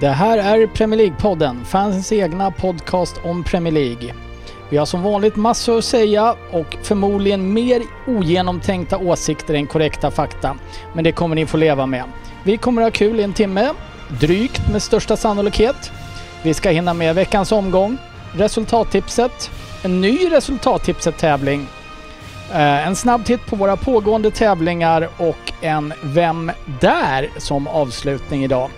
Det här är Premier League-podden, fansens egna podcast om Premier League. Vi har som vanligt massor att säga och förmodligen mer ogenomtänkta åsikter än korrekta fakta. Men det kommer ni få leva med. Vi kommer ha kul i en timme, drygt med största sannolikhet. Vi ska hinna med veckans omgång, resultattipset, en ny resultattipset-tävling, eh, en snabb titt på våra pågående tävlingar och en Vem där? som avslutning idag.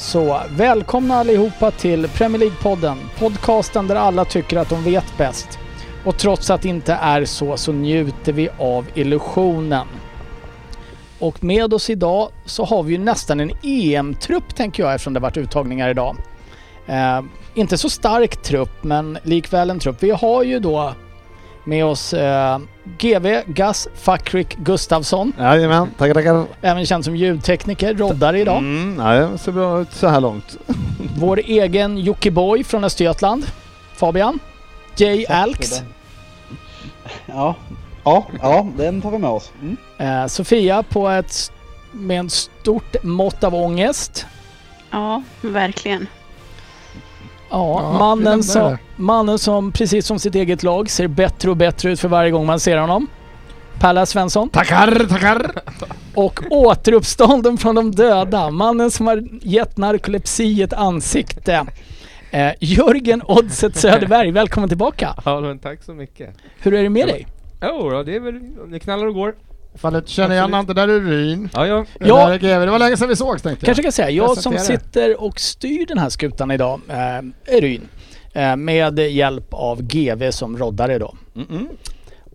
Så välkomna allihopa till Premier League-podden. Podcasten där alla tycker att de vet bäst. Och trots att det inte är så, så njuter vi av illusionen. Och med oss idag så har vi ju nästan en EM-trupp tänker jag eftersom det varit uttagningar idag. Eh, inte så stark trupp men likväl en trupp. Vi har ju då med oss eh, GV Gus Fakrik Gustafsson. Jajamän, tackar tackar. Även känd som ljudtekniker, roddare idag. Mm, det ser bra ut så här långt. Vår egen Jockiboi från Östergötland. Fabian. J. Alks. Ja, ja, ja, den tar vi med oss. Mm. Eh, Sofia på ett med en stort mått av ångest. Ja, verkligen. Ja, mannen, som, mannen som precis som sitt eget lag ser bättre och bättre ut för varje gång man ser honom. Palla Svensson. Tackar, tackar. Och återuppstånden från de döda. Mannen som har gett narkolepsi ett ansikte. Eh, Jörgen Oddset Söderberg, välkommen tillbaka. Ja men tack så mycket. Hur är det med dig? Jo då, det är väl, det knallar och går. Inte känner igen honom, det där är Ryn. Ja, ja. Det Ja. där är GW. Det var länge sedan vi sågs tänkte jag. Kanske kan säga, jag som sitter och styr den här skutan idag eh, är Ryn. Eh, med hjälp av GV som roddare då. Mm-mm.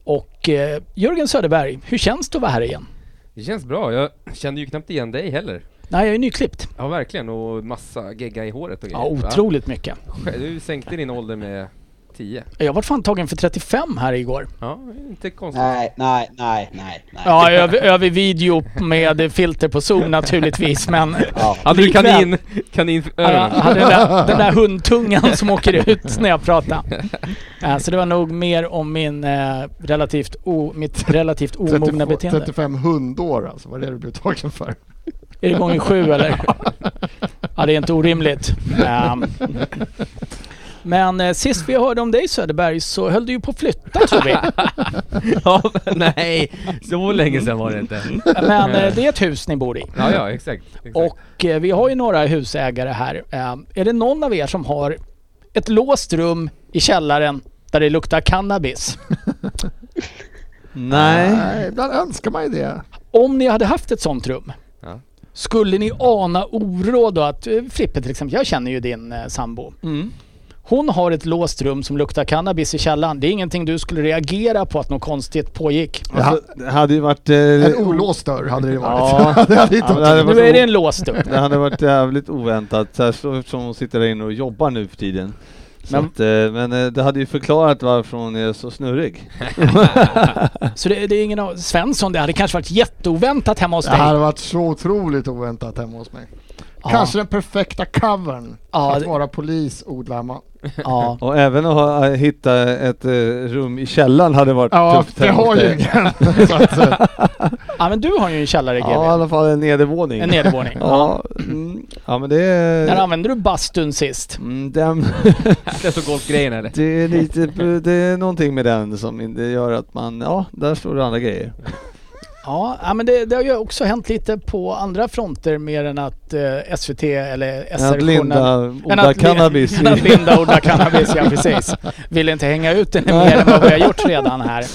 Och eh, Jörgen Söderberg, hur känns det att vara här igen? Det känns bra. Jag kände ju knappt igen dig heller. Nej, jag är nyklippt. Ja verkligen, och massa gegga i håret och Ja, grejer. va? otroligt mycket. Du sänkte din ålder med 10. Jag var fan tagen för 35 här igår. Ja, inte konstigt. Nej, nej, nej, nej, nej. Ja, över, över video med filter på Zoom naturligtvis, men Ja. Hade du kanin, kanin Ja, hade den där, den där hundtungan som åker ut när jag pratar. Ja, så det var nog mer om min, eh, relativt o, mitt relativt omogna 32 beteende. 35 hundår alltså, vad är det du blev tagen för? Är det gånger sju eller? Ja, det är inte orimligt. Ehm, Men eh, sist vi hörde om dig Söderberg så höll du ju på att flytta tror vi. ja, nej, så länge sedan var det inte. Men eh, det är ett hus ni bor i. Ja, ja, exakt. exakt. Och eh, vi har ju några husägare här. Eh, är det någon av er som har ett låst rum i källaren där det luktar cannabis? Nej, ibland önskar man ju det. Om ni hade haft ett sånt rum, Ja. skulle ni ana oro då att, Frippe till exempel, jag känner ju din eh, sambo. Mm. Hon har ett låst rum som luktar cannabis i källaren. Det är ingenting du skulle reagera på att något konstigt pågick. Ja, Det hade ju varit... Eh, en olåst dörr hade det varit. Ja. det hade inte Ja, det varit varit Nu är det en låst dörr. Det hade varit jävligt oväntat, så här, så- som hon sitter där inne och jobbar nu för tiden. Men- att, eh, men eh, det hade ju förklarat varför hon är så snurrig. Så det, det är ingen av... Svensson, det hade kanske varit jätteoväntat hemma hos det dig. hade varit så otroligt oväntat hemma hos mig. Ja. Kanske den perfekta covern. Ja, att det- vara polis, odlar man. Ja. Och även att ha, hitta ett eh, rum i källaren hade varit Ja, tufft det hemma hos har ju ingen. eh, ja, men du har ju en källare GV. Ja, i alla fall en nedervåning. En nedervåning. Ja, mm, ja men det När är... använde du bastun sist? Mm, den, Det är så golfgrejen eller? det är lite, det är någonting med den som gör att man, ja, där står det andra grejer. Ja, men det, det har ju också hänt lite på andra fronter mer än att eh, SVT eller Att SR Linda än odlar att, cannabis. än att Linda odlar cannabis, ja precis. Vill inte hänga ut den mer än vad vi har gjort redan här.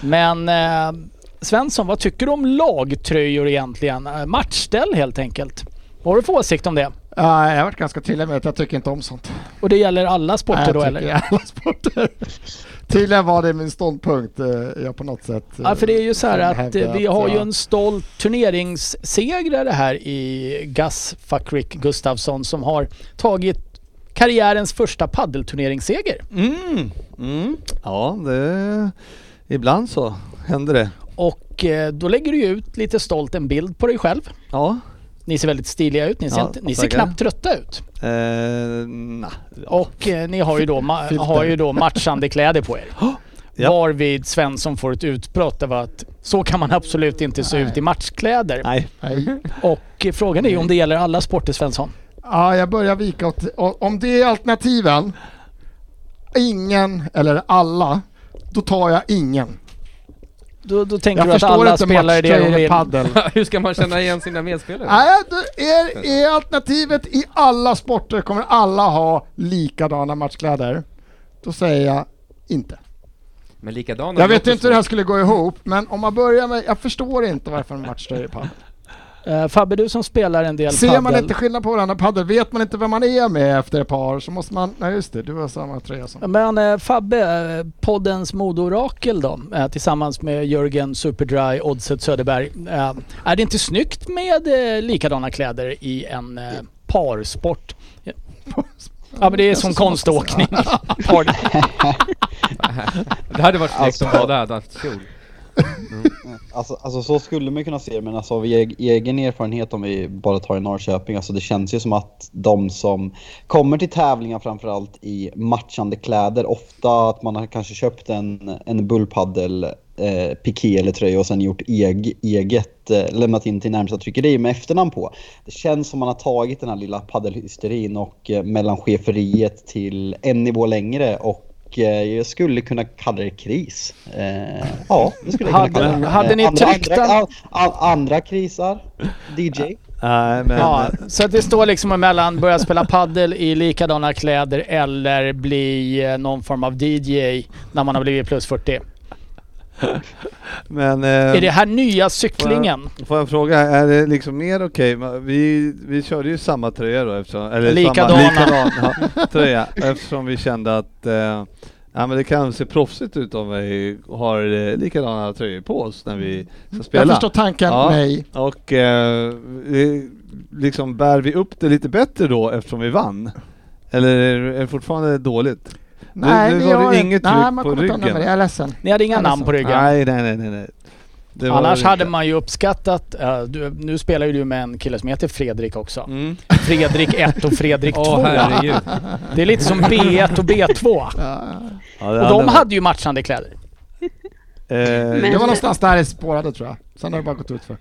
Men eh, Svensson, vad tycker du om lagtröjor egentligen? Eh, Matchställ helt enkelt. Vad har du för åsikt om det? ja, jag har varit ganska tydlig med att jag tycker inte om sånt. Och det gäller alla sporter Nej, då jag eller? alla sporter. Tydligen var det min ståndpunkt. eh, Jag på något sätt... eh, Ja, för det är ju så här som att eh, vi har ju en stolt turneringssegrare här i Gus Fuckrick Gustafsson som har tagit karriärens första paddelturneringsseger. Mm. Mm. Ja, det... Ibland så händer det. Och eh, då lägger du ut lite stolt en bild på dig själv. Ja. Ni ser väldigt stiliga ut. Ni ser, Ja, inte, ni ser knappt trötta ut. Eh, nah. Och eh, ni har ju, då, ma- har ju då matchande kläder på er. Ja. Varvid Svensson får ett utbrott av att så kan man absolut inte se Nej. ut i matchkläder. Nej. Nej. Och frågan är ju om det gäller alla sporter Svensson. Ja, jag börjar vika åt... Om det är alternativen, ingen eller alla, då tar jag ingen. Då, då tänker Jag du att förstår alla inte spelar det de i vill. paddel. Hur ska man känna igen sina medspelare? Nej, är, är alternativet i alla sporter kommer alla ha likadana matchkläder. Då säger jag inte. Men likadana Jag vet inte hur det här skulle gå ihop, men om man börjar med... Jag förstår inte varför en matchtröja är padel. Uh, Fabbe, du som spelar en del Ser paddel. man inte skillnad på varandra padel, vet man inte vem man är med efter ett par så måste man... Nej just det, du har samma tröja som... Men eh, Fabbe, eh, poddens modeorakel då, tillsammans med Jörgen Superdry Oddset Söderberg. Är det inte snyggt med likadana kläder i en parsport? Ja. Ja men det är som konståkning. Det hade varit snyggt om båda hade haft kjol. Alltså, alltså så skulle man kunna se det, men alltså av egen erfarenhet om vi bara tar i Norrköping, alltså det känns ju som att de som kommer till tävlingar framförallt i matchande kläder, ofta att man har kanske köpt en, en bullpaddel eh, piké eller tröja och sen gjort eg, eget, eh, lämnat in till närmsta tryckeri med efternamn på. Det känns som man har tagit den här lilla paddelhysterin och eh, mellancheferiet till en nivå längre och jag skulle kunna kalla det kris. Eh, ja, det skulle jag kunna Hade- kalla det. hade ni Eh, andra, tryckt andra, den- a- a- andra krisar? DJ? Nej, men... ja, så att det står liksom emellan börja spela paddel i likadana kläder eller bli eh, någon form av DJ när man har blivit plus 40. Men eh, Är det här nya cyklingen? Får jag fråga, är det liksom mer okej? Men Vi, vi körde ju samma tröja då eftersom, eller Likadana. samma likadan ja, tröja eftersom vi kände att eh, ja, men det kan se proffsigt ut om vi har eh, likadana tröjor på oss när vi ska spela. Jag förstår tanken, Ja. nej. Och eh, liksom bär vi upp det lite bättre då eftersom vi vann? Eller är det fortfarande dåligt? Nej, var det har inget nej, tryck på ryggen. nummer, Jag är ledsen. Ni hade inga namn på ryggen? Nej, nej, nej, nej. nej. Annars inte. hade man ju uppskattat, eh, du, nu spelar ju du med en kille som heter Fredrik också. Mm. Fredrik 1 och Fredrik 2. Åh herregud. det är lite som B1 och B2. Ja. Ja, Och de hade ju matchande kläder. Eh, Men- Det var någonstans där det spårade tror jag. Sen har det bara gått ut för.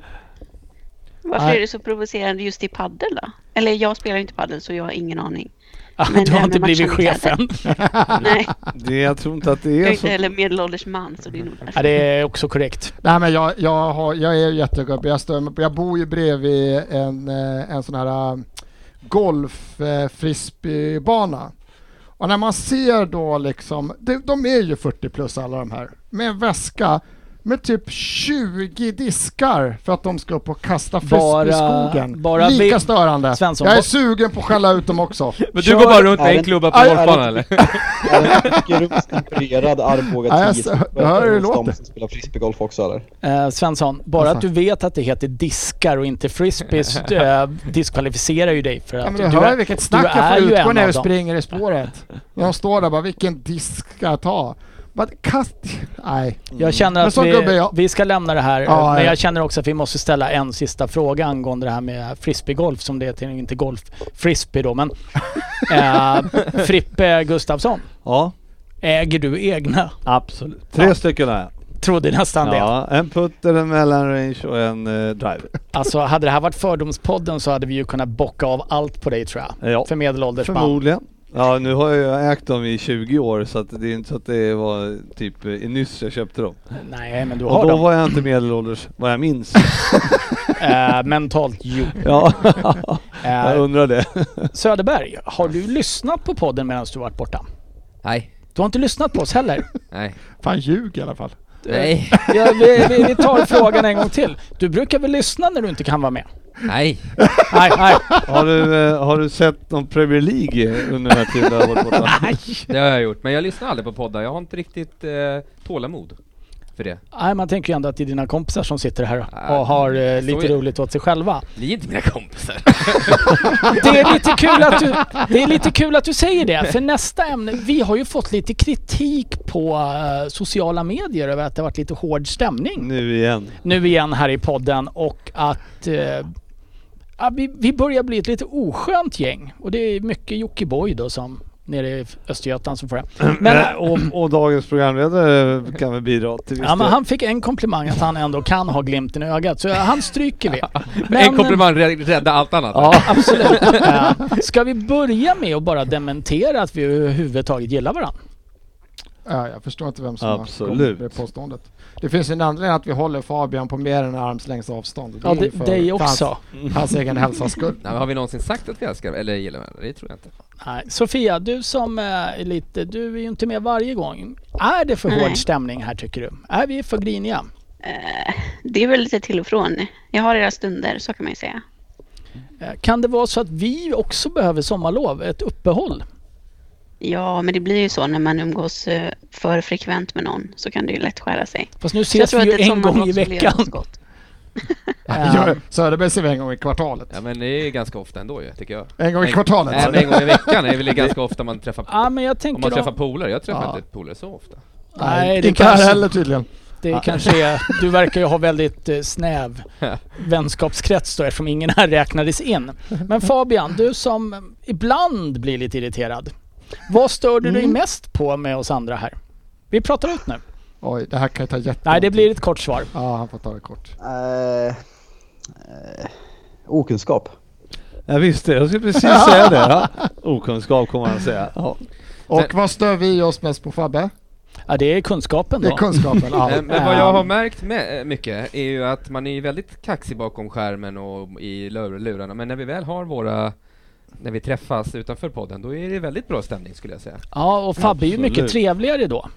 Varför är det så provocerande just i paddel då? Eller jag spelar ju inte paddel så jag har ingen aning. Ah, Men du det har inte blivit chefen. Nej, det, jag tror inte att det jag är är inte så. heller medelålders man så det är nog därför. Ja, det är också korrekt. Nej men jag, jag, har, jag är jättegubbe. Jag, stör jag bor ju bredvid en, eh, en sån här golf eh, frisbeebana. Och när man ser då liksom, de, de är ju 40 plus alla de här, med en väska med typ 20 diskar för att de ska upp och kasta frisbee Bara- i skogen. bara Lika vi- störande. Svensson, jag är sugen på att skälla ut dem också. Men Kör- du går bara runt med en klubba på golfbanan eller? Är det en mycket rumstempererad Arboga Ja, jag 10 så- jag hör hur det de låter. som spelar frisbeegolf också eller? Eh, Svensson, bara Alltså. att du vet att det heter diskar och inte frisbees eh, diskvalifiserar ju dig för Ja, att men du, du du, hör är, vilket snack du är jag får utgå när jag springer i spåret. De står där bara, vilken disk ska jag ta? Bara, kast... Nej. Jag känner Men att så gubbe är vi, jag. vi ska lämna det här, Ja, men ja. jag känner också att vi måste ställa en sista fråga angående det här med frisbeegolf som det heter, inte golf, frisbee då men. eh, Frippe Gustafsson, Ja, äger du egna? absolut. Tre Ja. stycken har jag. Trodde nästan det. Ja, en putter, en mellanrange och en eh, driver. Alltså hade det här varit Fördomspodden så hade vi ju kunnat bocka av allt på dig tror jag. Ja, För medelålders förmodligen. Ja, nu har jag ägt dem i 20 år så att det är inte så att det var typ eh, nyss jag köpte dem. Nej men du Och har då dem. var jag inte medelålders, vad jag minns. Eh, mentalt jo. ja, jag Eh, undrar det. Söderberg, har du lyssnat på podden medan du varit borta? Nej. Du har inte lyssnat på oss heller? Nej. Fan ljug i alla fall. Nej. Ja, vi, vi, vi tar frågan en gång till. Du brukar väl lyssna när du inte kan vara med? Nej, Nej, nej. Har du, eh, har du sett någon Premier League under den här tiden du har varit borta? det har jag gjort. Men jag lyssnar aldrig på poddar. Jag har inte riktigt eh, tålamod för det. nej, man tänker ju ändå att det är dina kompisar som sitter här och har eh, lite är- roligt åt sig själva. Ni är inte mina kompisar. Det är lite kul att du, det är lite kul att du säger det, för nästa ämne, vi har ju fått lite kritik på eh, sociala medier över att det har varit lite hård stämning Nu igen. nu igen här i podden och att eh, vi, vi börjar bli ett lite oskönt gäng. Och det är mycket Jockiboi då som nere i Östergötland som får det. Men, Men, och, och dagens programledare kan väl bidra till ja, men han fick en komplimang att han ändå kan ha glimten i ögat, så han stryker vi. en komplimang rä- räddar allt annat. Ja, absolut. Eh, Ska vi börja med att bara dementera att vi överhuvudtaget gillar varandra? Ja, jag förstår inte vem som Absolut. har kommit med påståendet. Det finns en anledning att vi håller Fabian på mer än armslängds avstånd. Ja, det, är för dig också. Hans, hans egen hälsas skull. Nej, har vi någonsin sagt att vi älskar eller gillar varandra? Det tror jag inte. Nej. Sofia, du som eh, är lite, du är ju inte med varje gång. Är det för Nej. hård stämning här tycker du? Är vi för griniga? Eh, det är väl lite till och från. Jag har era stunder, så kan man ju säga. Eh, Kan det vara så att vi också behöver sommarlov, ett uppehåll? Ja, men det blir ju så när man umgås eh, för frekvent med någon så kan det ju lätt skära sig. Fast nu ses tror vi att ju en gång i veckan. Ja, Söderberg ser vi en gång i kvartalet. Ja men det är ganska ofta ändå ju, tycker jag. En gång i kvartalet. Nej men en gång i veckan är väl ganska ofta man träffar Ja men jag om man träffar polare. Jag träffar Ja. inte polare så ofta. Nej, det inte här kanske- heller tydligen. det kanske är, du verkar ju ha väldigt eh, snäv vänskapskrets då eftersom ingen här räknades in. Men Fabian, du som ibland blir lite irriterad. Vad stör du dig Mm. mest på med oss andra här? Vi pratar ut nu. Oj, det här kan ju ta jättelång Nej, det blir ett kort svar. Ja, han får ta det kort. Eh, eh, okunskap. Jag visste jag skulle precis säga det. Ja. Okunskap kommer han säga. Ja. Och Sen- vad stör vi oss mest på Fabbe? Ja, det är kunskapen Det då. är kunskapen. Ja. Men vad jag har märkt med, eh, mycket är ju att man är ju väldigt kaxig bakom skärmen och i lur- lurarna. Men när vi väl har våra när vi träffas utanför podden, då är det väldigt bra stämning skulle jag säga. Ja, och Fabbe är ju mycket trevligare då.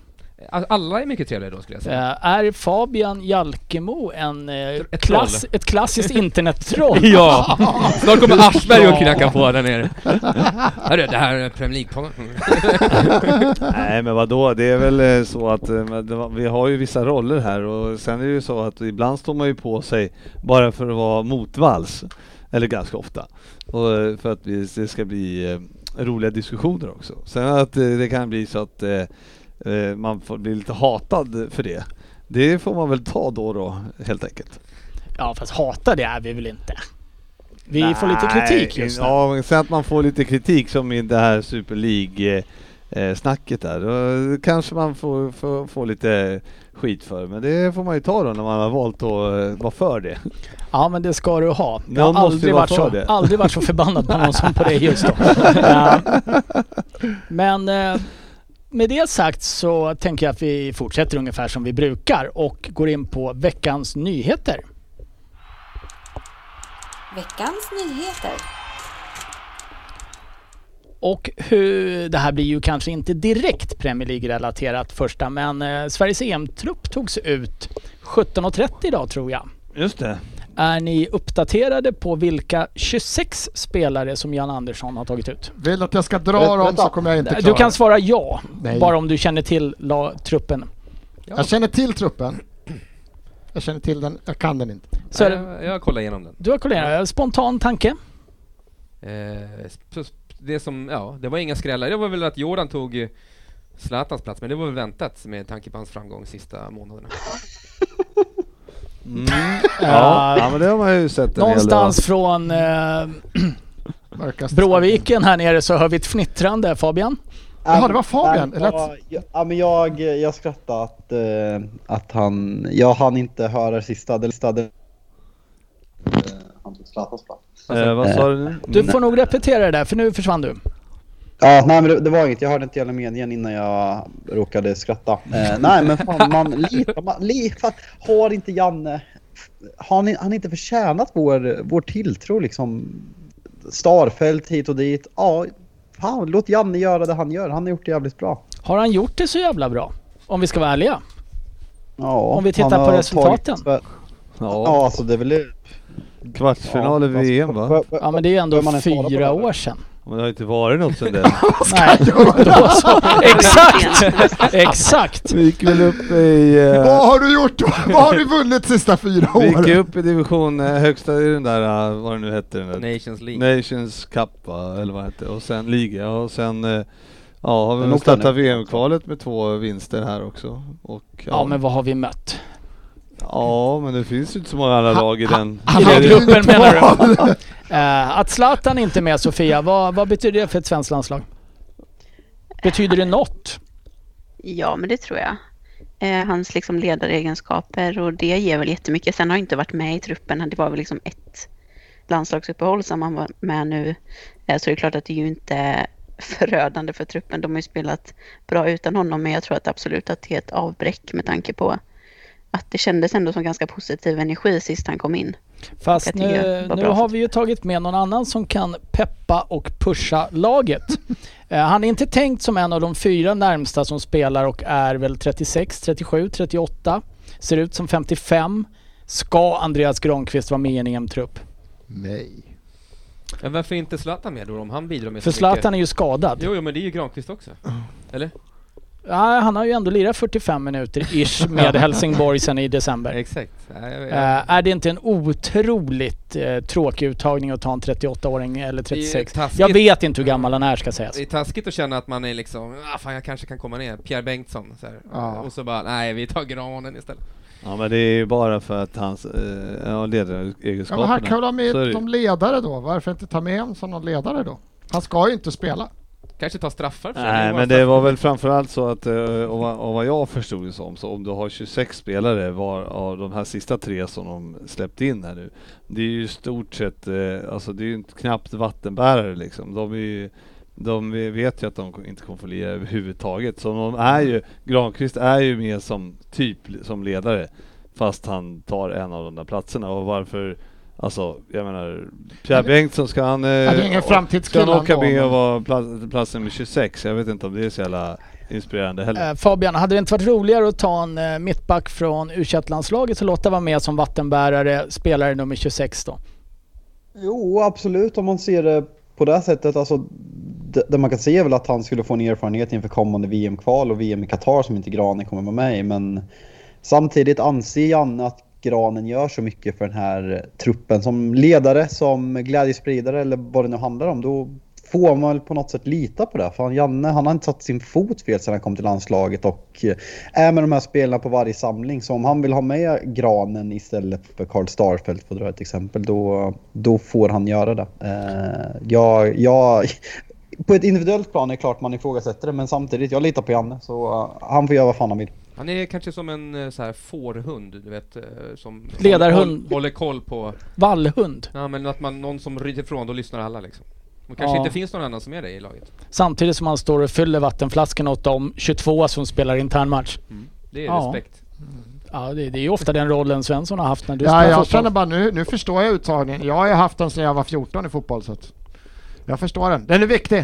All- Alla är mycket trevligare då skulle jag säga. Eh, är Fabian Jalkemo en, eh, Ett klass, troll. ett klassiskt internettroll? Ja! Snart kommer Aschberg och knackar på där nere. Hörru, det här är Premier League-podden. Nej men vadå, det är väl eh, så att vi har ju vissa roller här och sen är det ju så att ibland står man ju på sig bara för att vara motvalls. Eller ganska ofta. Och eh, för att vi, det ska bli eh, roliga diskussioner också. Sen att eh, det kan bli så att eh, eh, man får bli lite hatad för det. Det får man väl ta då och då helt enkelt. Ja, fast hata det är vi väl inte? Vi får lite kritik just nu. Ja, sen att man får lite kritik som i det här Super League eh, snacket där. Då kanske man får, får, får lite skit för. Men det får man ju ta då när man har valt att eh, vara för det. Ja, men det ska du ha. Jag Någon har måste aldrig vara varit, så, det. aldrig varit så förbannad på någon som på dig just då. Men eh, med det sagt så tänker jag att vi fortsätter ungefär som vi brukar och går in på veckans nyheter. Veckans nyheter. Och hur, det här blir ju kanske inte direkt Premier League-relaterat första, men eh, Sveriges EM-trupp togs ut 17.30 idag tror jag. Just det. Är ni uppdaterade på vilka 26 spelare som Jan Andersson har tagit ut? Vill du att jag ska dra Vänta. dem så kommer jag inte klara Du kan svara ja, Nej. bara om du känner till la, truppen. Jag känner till truppen. Jag känner till den, jag kan den inte. Så jag, jag kollar igenom den. du har kollegat, spontan tanke? Eh, det som, ja, det var inga skrällar. Det var väl att Jordan tog eh, Zlatans plats, men det var väl väntat med tanke på hans framgång sista månaderna. Mm. Ja, ja, men det har man ju sett del. Någonstans från eh, Bråviken här nere så hör vi ett fnittrande Fabian. Jaha, det var Fabian. Ja, ja, ja, men jag, jag skrattade att, eh, att han, jag hann inte höra sista. Det sista det, eh, han tog Zlatans plats. Eh, vad sa du nu? Du får nog repetera det där för nu försvann du. Ja, nej men det, det var inget. Jag hörde inte hela meningen innan jag råkade skratta. Eh, nej men fan, man litar, man, li, fan, har inte Janne, har han, han inte förtjänat vår, vår tilltro liksom? Starfält hit och dit. Ja, fan låt Janne göra det han gör. Han har gjort det jävligt bra. Har han gjort det så jävla bra? Om vi ska vara ärliga. Ja, Om vi tittar på resultaten. tagit- Ja. Ja, alltså det är väl Kvartsfinal i Ja, VM va? Ja men det är ändå svara på fyra det? år sedan. Men det har inte varit något sen dess. Nej, då så. Exakt! Exakt! Vi gick väl upp i... eh, Vad har du gjort? Vad har du vunnit sista fyra vi gick åren? upp i division eh, högsta i den där, eh, vad det nu hette den där. Nations League. Nations Cup va, eller vad hette Och sen liga och sen eh, Ja, har vi startat? VM-kvalet med två vinster här också. Och, ja, Ja men vad har vi mött? Ja, men det finns ju inte så många andra lag i den. I gruppen menar du? Eh, att Zlatan inte är med Sofia, vad, vad betyder det för ett svenskt landslag? Betyder det något? Ja, men det tror jag. Eh, hans liksom ledaregenskaper och det ger väl jättemycket. Sen har jag inte varit med i truppen. Det var väl liksom ett landslagsuppehåll som han var med nu. Eh, så det är klart att det är ju inte förödande för truppen. De har ju spelat bra utan honom, men jag tror att absolut att det är ett avbräck med tanke på att det kändes ändå som ganska positiv energi sist han kom in. Fast nu, nu har vi ju tagit med någon annan som kan peppa och pusha laget. Eh, han är inte tänkt som en av de fyra närmsta som spelar och är väl 36, 37, 38. Ser ut som 55. Ska Andreas Granqvist vara med i en EM-trupp? Nej. Men varför inte Zlatan med då om han bidrar med För så Zlatan mycket? är ju skadad. Jo, jo, men det är ju Granqvist också. Eller? Ja, han har ju ändå lirat 45 minuter ish med Helsingborg sen i december. Exakt. Ja, jag- jag- Eh, är det inte en otroligt eh, tråkig uttagning att ta en 38-åring eller 36? taskigt. Jag vet inte hur gammal han är ska sägas. Det är taskigt att känna att man är liksom, ah, fan jag kanske kan komma ner, Pierre Bengtsson så här. Ja. Och så bara, nej vi tar granen istället. Ja men det är ju bara för att hans eh, ja, Ja, ledaregenskaperna. men han kan väl ha med som ledare då? Varför inte ta med honom som någon ledare då? Han ska ju inte spela. Kanske ta straffar för. Nej men det var väl framförallt så att, eh, vad, jag förstod det som, så om du har 26 spelare var av de här sista tre som de släppt in här nu. Det är ju stort sett, eh, alltså det är ju inte knappt vattenbärare liksom. De är ju, de vet ju att de inte kommer få lira överhuvudtaget. Så de är ju, Granqvist är ju med som typ som ledare. Fast han tar en av de där platserna och varför Alltså, jag menar, Pierre Bengtsson ska han... Eh, det ingen Ska han åka med och vara plats, plats nummer 26? Jag vet inte om det är så jävla inspirerande heller. Eh, Fabian, hade det inte varit roligare att ta en eh, mittback från u landslaget och låta vara med som vattenbärare, spelare nummer 26 då? Jo, absolut om man ser det på det här sättet. Alltså, det, det man kan se är väl att han skulle få en erfarenhet inför kommande VM-kval och VM i Qatar som inte Granen kommer vara med i. Men samtidigt anser Janne att Granen gör så mycket för den här truppen som ledare, som glädjespridare eller vad det nu handlar om. Då får man väl på något sätt lita på det. För han, Janne han har inte satt sin fot fel sedan han kom till landslaget och eh, är med de här spelarna på varje samling. Så om han vill ha med Granen istället för Karl Starfelt för att dra ett exempel, då, då får han göra det. Eh, jag, jag, på ett individuellt plan är det klart man ifrågasätter det, men samtidigt, jag litar på Janne. Så eh, han får göra vad fan han vill. Han är kanske som en eh, så här fårhund, du vet, eh, som Ledarhund. håller, håller koll på, Vallhund. ja men att man, någon som ryter ifrån, då lyssnar alla liksom. Det kanske Ja. inte finns någon annan som är det i laget. Samtidigt som han står och fyller vattenflaskan åt de 22 som spelar internmatch. Det är Ja. respekt. Ja, det, det är ju ofta den rollen Svensson har haft när du Ja, spelar jag fotboll. känner bara nu, nu förstår jag uttagningen. Jag har ju haft den sedan jag var 14 i fotboll så att jag förstår den. Den är viktig.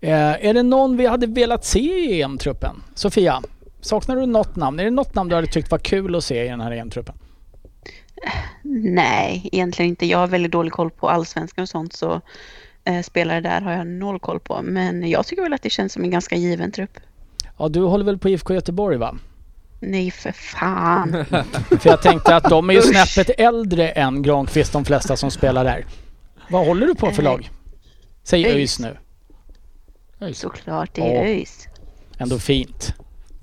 Eh, är det någon vi hade velat se i EM-truppen? Sofia, saknar du något namn? Är det något namn du hade tyckt var kul att se i den här EM-truppen? Nej, egentligen inte. Jag har väldigt dålig koll på allsvenskan och sånt så eh, spelare där har jag noll koll på. Men jag tycker väl att det känns som en ganska given trupp. Ja, du håller väl på IFK Göteborg va? Nej, för fan. För jag tänkte att de är ju snäppet äldre än Granqvist, de flesta som spelar där. Vad håller du på för lag? Säg ÖIS. ÖIS nu. Såklart, det är. ÖIS. Ändå fint.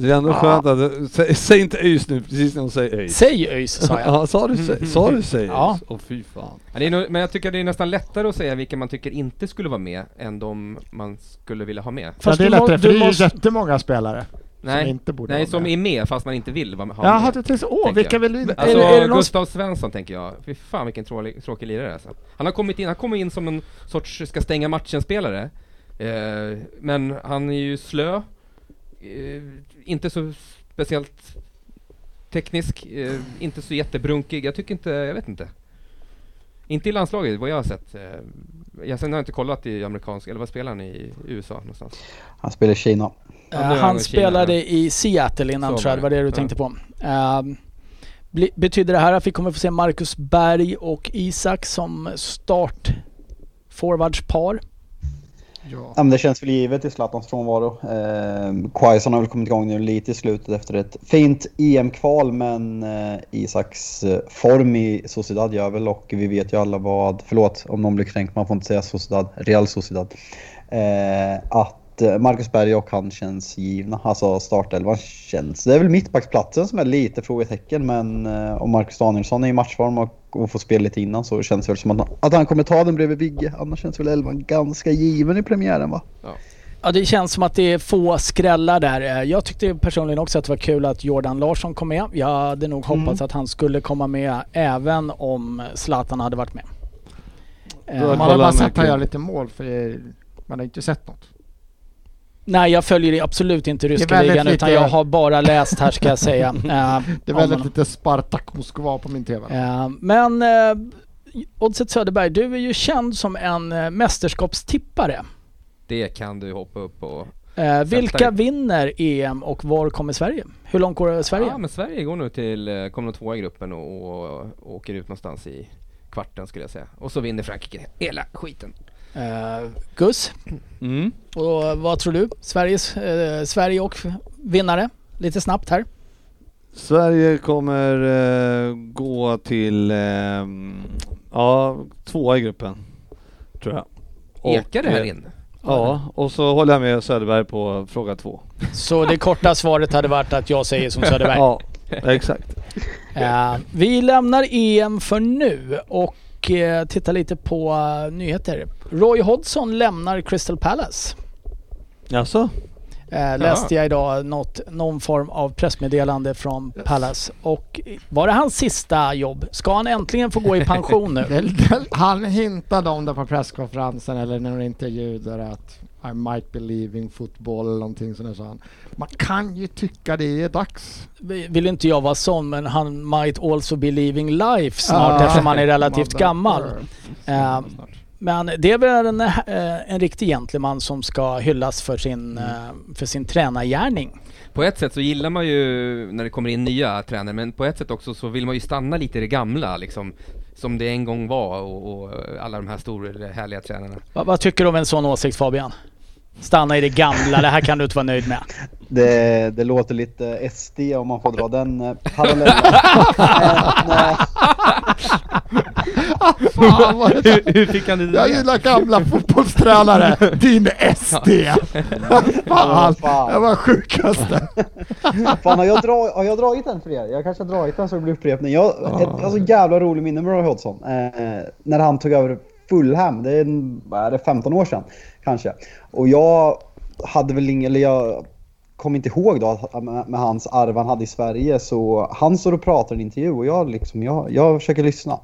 Det är ändå Ja. skönt att, säg, säg inte ÖIS nu precis när hon säger ÖIS. Säg ÖIS sa jag. Ja, sa du, sä- sa du säg Ja. ÖIS? Åh fy fan. Ja, det är nog, men jag tycker det är nästan lättare att säga vilka man tycker inte skulle vara med, än de man skulle vilja ha med. Fast ja, det är lättare för du det är ju måste- jättemånga spelare som Nej, inte borde nej som är med fast man inte vill vara med. ha Jaha, med. du tänkte åh, tänker vilka jag. vill vi Alltså Är det- är Gustav Svensson tänker jag. Fy fan vilken tråkig, tråkig lirare alltså. Han har kommit in, han kommer in som en sorts ska stänga matchen-spelare. Eh, men han är ju slö. Eh, inte så speciellt teknisk. Eh, inte så jättebrunkig. Jag tycker inte, jag vet inte. Inte i landslaget vad jag har sett. Eh, jag, sen har jag inte kollat i amerikansk, eller vad spelar han i USA någonstans? Han spelar i Kina. Är han han i Kina, spelade i Seattle innan Så tror jag, det var det. du Ja. tänkte på. Bli, betyder det här att vi kommer få se Marcus Berg och Isak som start forwardspar? Ja. Ja, det känns väl givet i Zlatans frånvaro. Eh, Quaison har väl kommit igång nu lite i slutet efter ett fint EM-kval men eh, Isaks eh, form i Sociedad gör väl och vi vet ju alla vad, förlåt om någon blir kränkt, man får inte säga Sociedad, Real Sociedad. Eh, att Marcus Berg och han känns givna, alltså startelvan känns. Det är väl mittbacksplatsen som är lite frågetecken men eh, om Marcus Danielsson är i matchform och, och får spela lite innan så känns det väl som att, han- att han kommer ta den bredvid Vigge. Annars känns väl elvan ganska given i premiären va? Ja, det känns som att det är få skrällar där. Eh, Jag tyckte personligen också att det var kul att Jordan Larsson kom med. Jag hade nog Mm. hoppats att han skulle komma med även om Zlatan hade varit med. Eh, Då- Man har bara sett han verkligen. göra lite mål för man har inte sett något. Nej, jag följer absolut inte ryska ligan utan lite- jag har bara läst här ska jag säga. Eh, Det är väldigt lite Spartak Moskva på min TV. Eh, Men eh, Oddset Söderberg, du är ju känd som en eh, mästerskapstippare. Det kan du hoppa upp och... Eh, vilka Sätta- vinner EM och var kommer Sverige? Hur långt går Sverige? Ja, men Sverige går nu till, kommer nog tvåa i gruppen och, och, och åker ut någonstans i kvarten skulle jag säga. Och så vinner Frankrike hela skiten. Eh, Gus, Mm. och vad tror du? Sveriges, eh, Sverige och vinnare? Lite snabbt här. Sverige kommer eh, gå till, eh, ja, tvåa i gruppen. Tror jag. Och, Ekar det här eh, in? Ja, och så håller jag med Söderberg på fråga två. Så det korta svaret hade varit att jag säger som Söderberg. Ja, exakt. Eh, vi lämnar EM för nu och eh, tittar lite på eh, nyheter. Roy Hodgson lämnar Crystal Palace. Jaså? Eh, läste jag idag något, någon form av pressmeddelande från Palace. Och var det hans sista jobb? Ska han äntligen få gå i pension nu? Det- det- Han hintade om det på presskonferensen eller någon intervju där att I might be leaving football eller någonting sånt där sa han. Man kan ju tycka det är dags. Vill inte jag vara sån men han might also be leaving life snart Ja. eftersom han är relativt gammal. Eh, Men det är väl en, eh, en riktig gentleman som ska hyllas för sin, Mm. eh, för sin tränargärning. På ett sätt så gillar man ju när det kommer in nya tränare, men på ett sätt också så vill man ju stanna lite i det gamla liksom. Som det en gång var och, och alla de här stora härliga tränarna. Va, vad tycker du om en sån åsikt Fabian? Stanna i det gamla, det här kan du inte vara nöjd med. Det, det låter lite SD om man får dra den eh, parallellen. Fan vad det hur, hur fick han det Jag gillar gamla fotbollstränare. Din SD. Fan, det var sjukaste. Fan, har jag, dra, har jag dragit den för er? Jag kanske har dragit den så det blir upprepning. Jag ett alltså, jävla rolig minne med Roy Hodgson. Eh, när han tog över Fulham, det är, är det, 15 år sedan kanske. Och jag hade väl ingen, eller jag kom inte ihåg då med, med hans arv han hade i Sverige. Så han står och pratar i en intervju och jag, liksom, jag, jag försöker lyssna.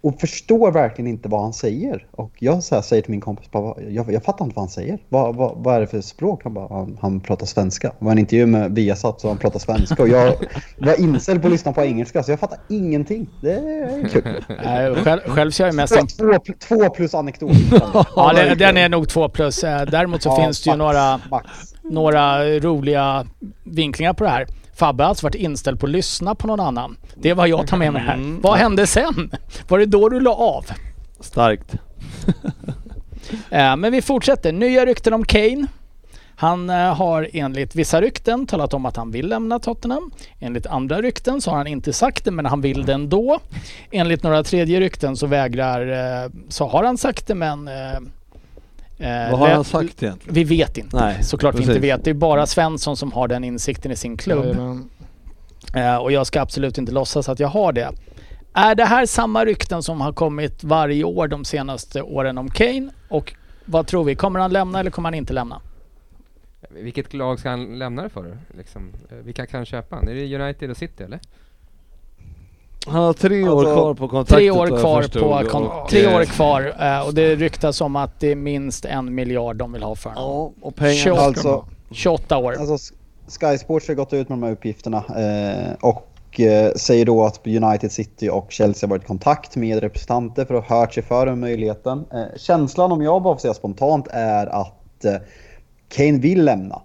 Och förstår verkligen inte vad han säger. Och jag så här, säger till min kompis, bara, jag, jag fattar inte vad han säger. Vad, vad, vad är det för språk? Han bara, han, han pratar svenska. Det var en intervju med Viasat så han pratar svenska. Och jag var inställd på att lyssna på engelska så jag fattar ingenting. Det är kul. Själv, själv är jag mest... Två, två, två plus anekdot. Ja, den, den är nog två plus. Eh, Däremot så Ja, finns det ju max, några, Max. några roliga vinklingar på det här. Fabbe har alltså varit inställd på att lyssna på någon annan. Det är vad jag tar med mig här. Mm. Vad hände sen? Var det då du la av? Starkt. Eh, Men vi fortsätter. Nya rykten om Kane. Han eh, har enligt vissa rykten talat om att han vill lämna Tottenham. Enligt andra rykten så har han inte sagt det men han vill det ändå. Enligt några tredje rykten så vägrar, eh, så har han sagt det men... eh, Vad har han sagt egentligen? Vi vet inte. Nej, Såklart vi precis. inte vet. Det är bara Svensson som har den insikten i sin klubb. Eh, och jag ska absolut inte låtsas att jag har det. Är det här samma rykten som har kommit varje år de senaste åren om Kane? Och vad tror vi? Kommer han lämna eller kommer han inte lämna? Vilket lag ska han lämna det för? Liksom, eh, vilka kan köpa han? Är det United och City eller? Han har tre år Alltså, kvar på kontraktet Tre år kvar på Och, kon- tre eh, år kvar eh, och det ryktas om att det är minst en miljard de vill ha för honom. Ja, och pengar. Tjugo- Alltså, 28 år. Alltså Sky Sports har gått ut med de här uppgifterna eh, och eh, säger då att United City och Chelsea har varit i kontakt med representanter för att ha hört sig för om möjligheten. Eh, känslan om jag bara får säga spontant är att eh, Kane vill lämna.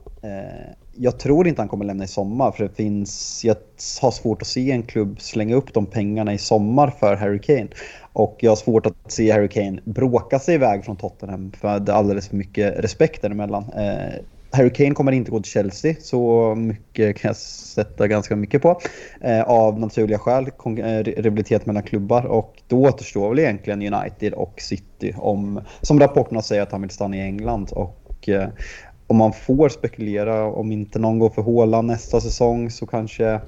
Jag tror inte han kommer lämna i sommar för det finns, jag har svårt att se en klubb slänga upp de pengarna i sommar för Harry Kane. Och jag har svårt att se Harry Kane bråka sig iväg från Tottenham för det är alldeles för mycket respekt däremellan. Eh, Harry Kane kommer inte gå till Chelsea, så mycket kan jag sätta ganska mycket på. Eh, av naturliga skäl, eh, rivalitet mellan klubbar. Och då återstår väl egentligen United och City, om, som rapporterna säger att han vill stanna i England. Och eh, om man får spekulera, om inte någon går för Håland nästa säsong så kanske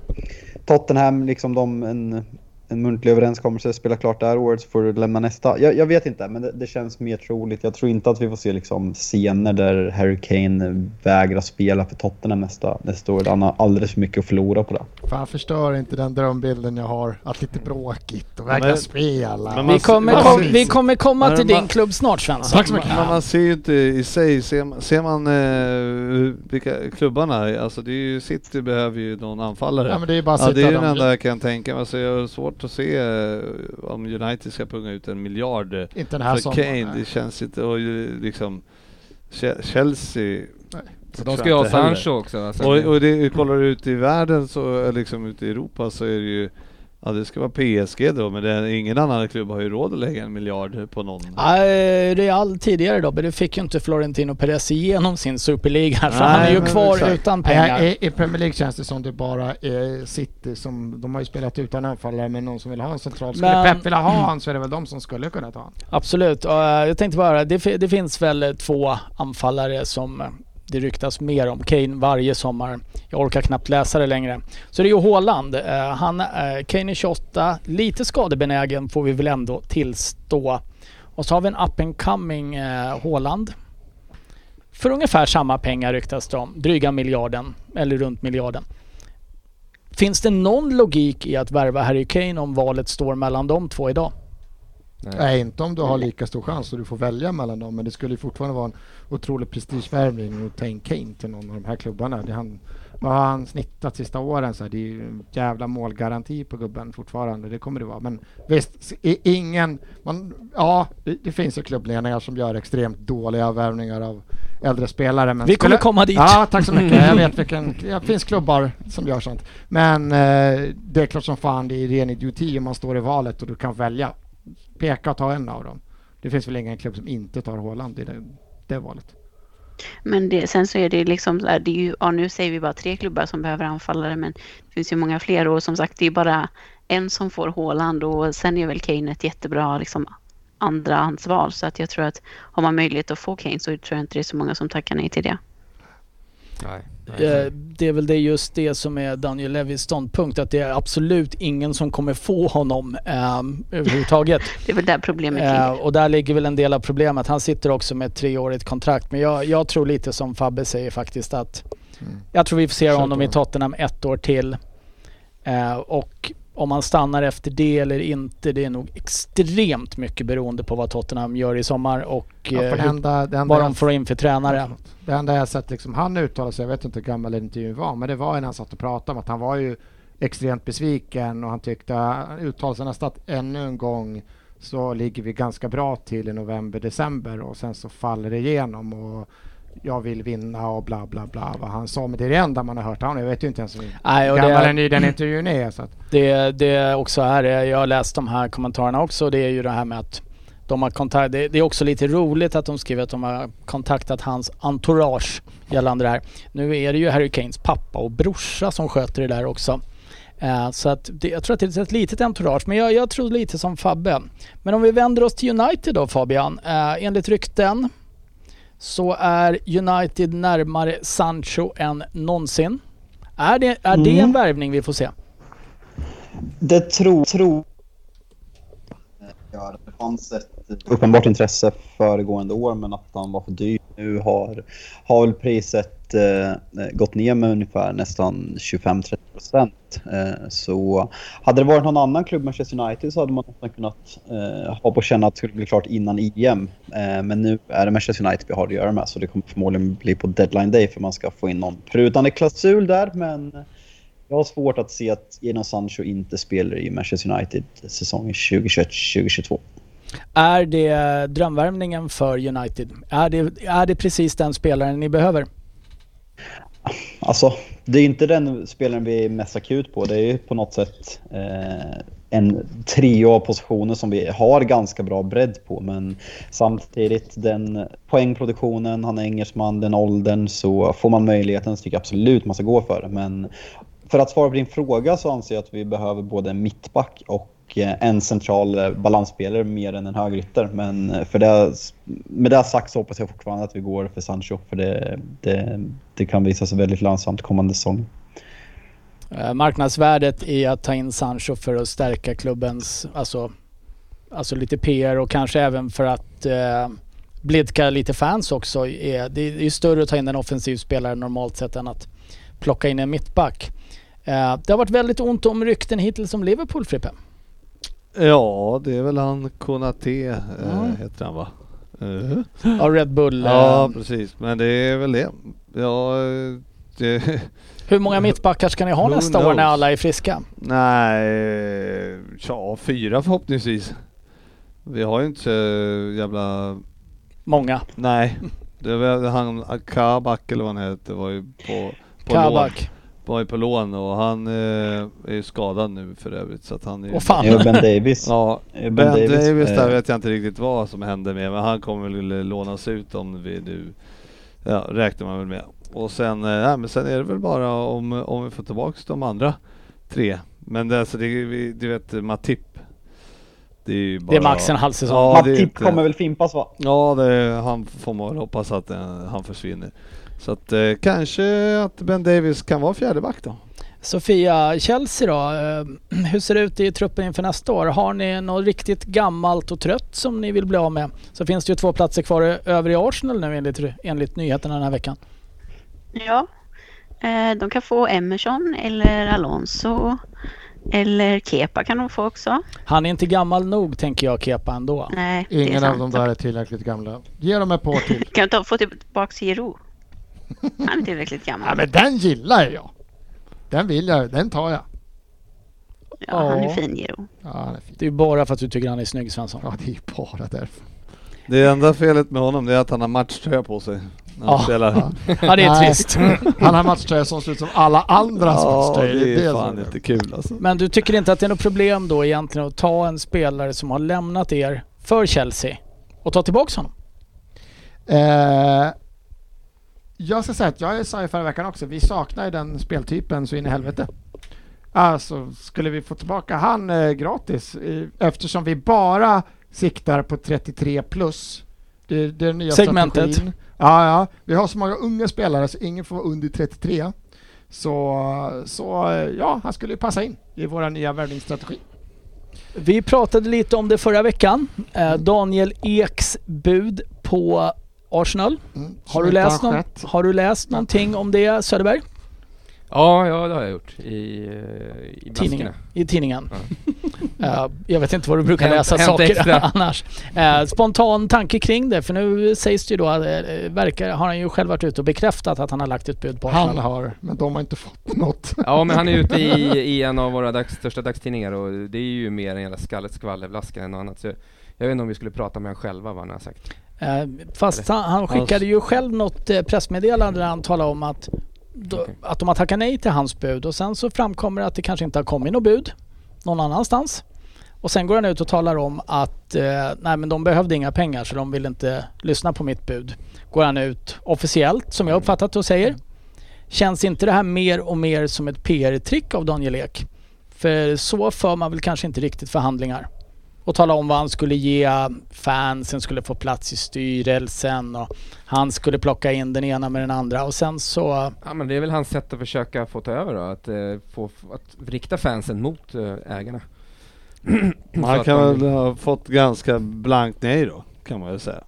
Tottenham, liksom de, en en muntlig överenskommelse, spela klart där året så får du lämna nästa. Jag, jag vet inte, men det, det, känns mer troligt. Jag tror inte att vi får se liksom scener där Harry Kane vägrar spela för Tottenham nästa, nästa år. Han har alldeles för mycket att förlora på det. Fan förstör inte den drömbilden jag har, att lite bråkigt och vägra spela. vi, kommer, kom, vi kommer komma till din klubb snart Svensson. Tack så mycket. Men man ser ju inte i sig, ser man, ser man eh, vilka klubbarna, alltså det är ju City behöver ju någon anfallare. Ja, men det är bara ja, det är ju den enda jag kan tänka mig. Alltså, jag har svårt att se eh, om United ska punga ut en miljard eh, inte den här för sommaren, Kane. nej. Det känns inte, och liksom Chelsea så de ska ju ha Sancho också. Alltså. Och, och det, kollar du ut i världen så, liksom ute i Europa så är det ju Ja det ska vara PSG då, men det, ingen annan klubb har ju råd att lägga en miljard på någon. Nej, Real tidigare då, men det fick ju inte Florentino Perez igenom sin superliga för han är ju kvar exakt. utan pengar. I, I Premier League känns det som det bara är City som, de har ju spelat utan anfallare men någon som vill ha en central. Skulle men, Pep vilja ha han så är det väl de som skulle kunna ta han. Absolut, eh, jag tänkte bara, det, det finns väl två anfallare som det ryktas mer om Kane varje sommar. Jag orkar knappt läsa det längre. Så det är ju Haaland. Eh, han, eh, Kane är 28, lite skadebenägen får vi väl ändå tillstå. Och så har vi en up and coming eh, Haaland. För ungefär samma pengar ryktas det om. Dryga miljarden, eller runt miljarden. Finns det någon logik i att värva Harry Kane om valet står mellan de två idag? Nej. Nej. inte om du har lika stor chans och du får välja mellan dem. Men det skulle fortfarande vara en otrolig prestigevärvning att ta in Kane till någon av de här klubbarna. Det han, vad har han snittat sista åren? Så här, det är ju en jävla målgaranti på gubben fortfarande. Det kommer det vara. Men visst, ingen... Man, ja, det, det finns ju klubbledningar som gör extremt dåliga värvningar av äldre spelare. Men Vi kommer komma dit. Ja, tack så mycket. Jag vet vilken... Det finns klubbar som gör sånt. Men eh, det är klart som fan det är ren idioti om man står i valet och du kan välja peka och ta en av dem. Det finns väl ingen klubb som inte tar Håland i det, det valet. Men det, sen så är det liksom så här, det är ju, ja, nu säger vi bara tre klubbar som behöver anfallare men det finns ju många fler och som sagt det är bara en som får Håland och sen är väl Kane ett jättebra liksom, andrahandsval så att jag tror att har man möjlighet att få Kane så tror jag inte det är så många som tackar nej till det. Nej. Eh, det är väl det just det som är Daniel Levis ståndpunkt att det är absolut ingen som kommer få honom um, överhuvudtaget. det är väl där problemet ligger. Uh, och där ligger väl en del av problemet. Han sitter också med ett treårigt kontrakt men jag, jag tror lite som Fabbe säger faktiskt att mm. jag tror vi får se honom i Tottenham ett år till. Uh, och om han stannar efter det eller inte, det är nog extremt mycket beroende på vad Tottenham gör i sommar och ja, eh, det enda, enda vad de får in för tränare. Det enda jag sett, liksom, han uttalade sig, jag vet inte hur gammal intervjun var, men det var när han satt och pratade om att han var ju extremt besviken och han tyckte, han uttalade sig nästan att ännu en gång så ligger vi ganska bra till i november, december och sen så faller det igenom och jag vill vinna och bla bla bla vad han sa. Men det är det enda man har hört honom. Jag vet ju inte ens hur gammal den, den intervjun är. Så att. Det, det också är, jag har läst de här kommentarerna också. Det är ju det här med att de har kontakt, det, det, är också lite roligt att de skriver att de har kontaktat hans entourage gällande det här. Nu är det ju Harry Kanes pappa och brorsa som sköter det där också. Uh, så att det, jag tror att det är ett litet entourage, men jag, jag tror lite som Fabbe. Men om vi vänder oss till United då Fabian. Uh, enligt rykten så är United närmare Sancho än någonsin. Är det, är mm. det en värvning vi får se? Det tror... tror det fanns ett uppenbart intresse föregående år men att han var för dyr. Nu har, har väl priset eh, gått ner med ungefär nästan 25-30 procent. Eh, så hade det varit någon annan klubb, Manchester United, så hade man nästan kunnat eh, ha på känna att det skulle bli klart innan EM. Eh, men nu är det Manchester United vi har att göra med så det kommer förmodligen bli på deadline day för man ska få in någon prutande klausul där. Men jag har svårt att se att Jadon Sancho inte spelar i Manchester United säsongen 2021-2022. Är det drömvärmningen för United? Är det, är det precis den spelaren ni behöver? alltså det är inte den spelaren vi är mest akut på. Det är ju på något sätt eh, en trio av positioner som vi har ganska bra bredd på. Men samtidigt den poängproduktionen, han är engelsman, den åldern så får man möjligheten så tycker jag absolut man ska gå för det. Men för att svara på din fråga så anser jag att vi behöver både en mittback och Eh, en central eh, balansspelare mer än en högerytter. Men eh, för det, med det sagt så hoppas jag fortfarande att vi går för Sancho. För det, det, det kan visa sig väldigt lönsamt kommande säsong. Marknadsvärdet i att ta in Sancho för att stärka klubbens, alltså, alltså lite PR och kanske även för att eh, blidka lite fans också. Är, det är ju större att ta in en offensiv spelare normalt sett än att plocka in en mittback. Eh, det har varit väldigt ont om rykten hittills om Liverpool, Frippe. Ja, det är väl han Konate Mm. heter han va? Uh. Ja, Red Bull. Ja, eh, precis. Men det är väl det. Ja, eh, det, hur många mittbackar ska ni ha Who nästa år när knows? alla är friska? nej, ja fyra förhoppningsvis. Vi har ju inte så jävla, Många. nej. Det var han Kabak eller vad han heter var ju på, på lån. Var ju på lån och han eh, är ju skadad nu för övrigt så att han är ju- Åh fan. Ja, Ben Davis. Ja, Ben Ben Davis, Davis, där eh, vet jag inte riktigt vad som hände med men han kommer väl lånas ut om vi nu, ja räknar man väl med. Och sen, eh, men sen är det väl bara om, om vi får tillbaks de andra tre. Men det, alltså det, du vet Matip. Det är ju bara... Det är max en halv säsong. Ja, Matip inte- kommer väl fimpas va? Ja, det, han får man väl hoppas att eh, han försvinner. Så att eh, kanske att Ben Davis kan vara fjärdeback då. Sofia, Chelsea då. eh, Hur ser det ut i truppen inför nästa år? Har ni något riktigt gammalt och trött som ni vill bli av med? Så finns det ju två platser kvar över i Arsenal nu enligt, enligt nyheterna den här veckan. Ja, eh, de kan få Emerson eller Alonso. Eller Kepa kan de få också. Han är inte gammal nog tänker jag Kepa ändå. Nej, Ingen av dem där är tillräckligt gamla. Ge dem ett par till. Kan ta, få tillbaka Giroud. Han är tillräckligt gammal. Ja, men den gillar jag. Den vill jag, den tar jag. Ja, han är fin Giroud. Ja, han är fin. Det är ju bara för att du tycker han är snygg Svensson. Ja, det är ju bara därför. Det enda felet med honom det är att han har matchtröja på sig. När han Ja. spelar. Ja det är Nej. trist. Han har matchtröja som ser ut som alla andras Ja, matchtröjor. det är som fan inte kul alltså. Men du tycker inte att det är något problem då egentligen att ta en spelare som har lämnat er för Chelsea och ta tillbaka honom? Eh, jag ska säga att jag sa i förra veckan också, vi saknar ju den speltypen så in i helvete. Alltså, skulle vi få tillbaka han eh, gratis eftersom vi bara siktar på 33 plus. Det, det är den nya Segmentet. strategin. Ja, ja. Vi har så många unga spelare så ingen får vara under 33. Så, så eh, ja, han skulle ju passa in i våra nya värvningsstrategi. Vi pratade lite om det förra veckan. Eh, Daniel Eks bud på Arsenal. Mm, Har du, läst har någon, har du läst någonting om det Söderberg? Ja, ja det har jag gjort i, eh, i Tidningen. I tidningen. Eh, jag vet inte vad du brukar läsa Hänt saker Extra. annars. Eh, spontan tanke kring det för nu sägs det ju då att verkar, har han ju själv varit ute och bekräftat att han har lagt ett bud på Han Arsenal. har, men de har inte fått något. Ja men han är ute i, i en av våra dags, största dagstidningar och det är ju mer en jävla skallet skvallervlaska än något annat. Så jag, jag vet inte om vi skulle prata med honom själva vad han har sagt. Eh, fast han, han skickade ju själv något eh, pressmeddelande där han talade om att, då, att de har tackat nej till hans bud och sen så framkommer det att det kanske inte har kommit något bud någon annanstans. Och sen går han ut och talar om att eh, nej men de behövde inga pengar så de vill inte lyssna på mitt bud. Går han ut officiellt som jag uppfattat det och säger. Känns inte det här mer och mer som ett PR-trick av Daniel Ek? För så för man väl kanske inte riktigt förhandlingar. Och tala om vad han skulle ge fansen, skulle få plats i styrelsen och han skulle plocka in den ena med den andra och sen så... Ja men det är väl hans sätt att försöka få ta över då, att, eh, få, att rikta fansen mot eh, ägarna. Han kan man- väl ha fått ganska blankt nej då, kan man väl säga.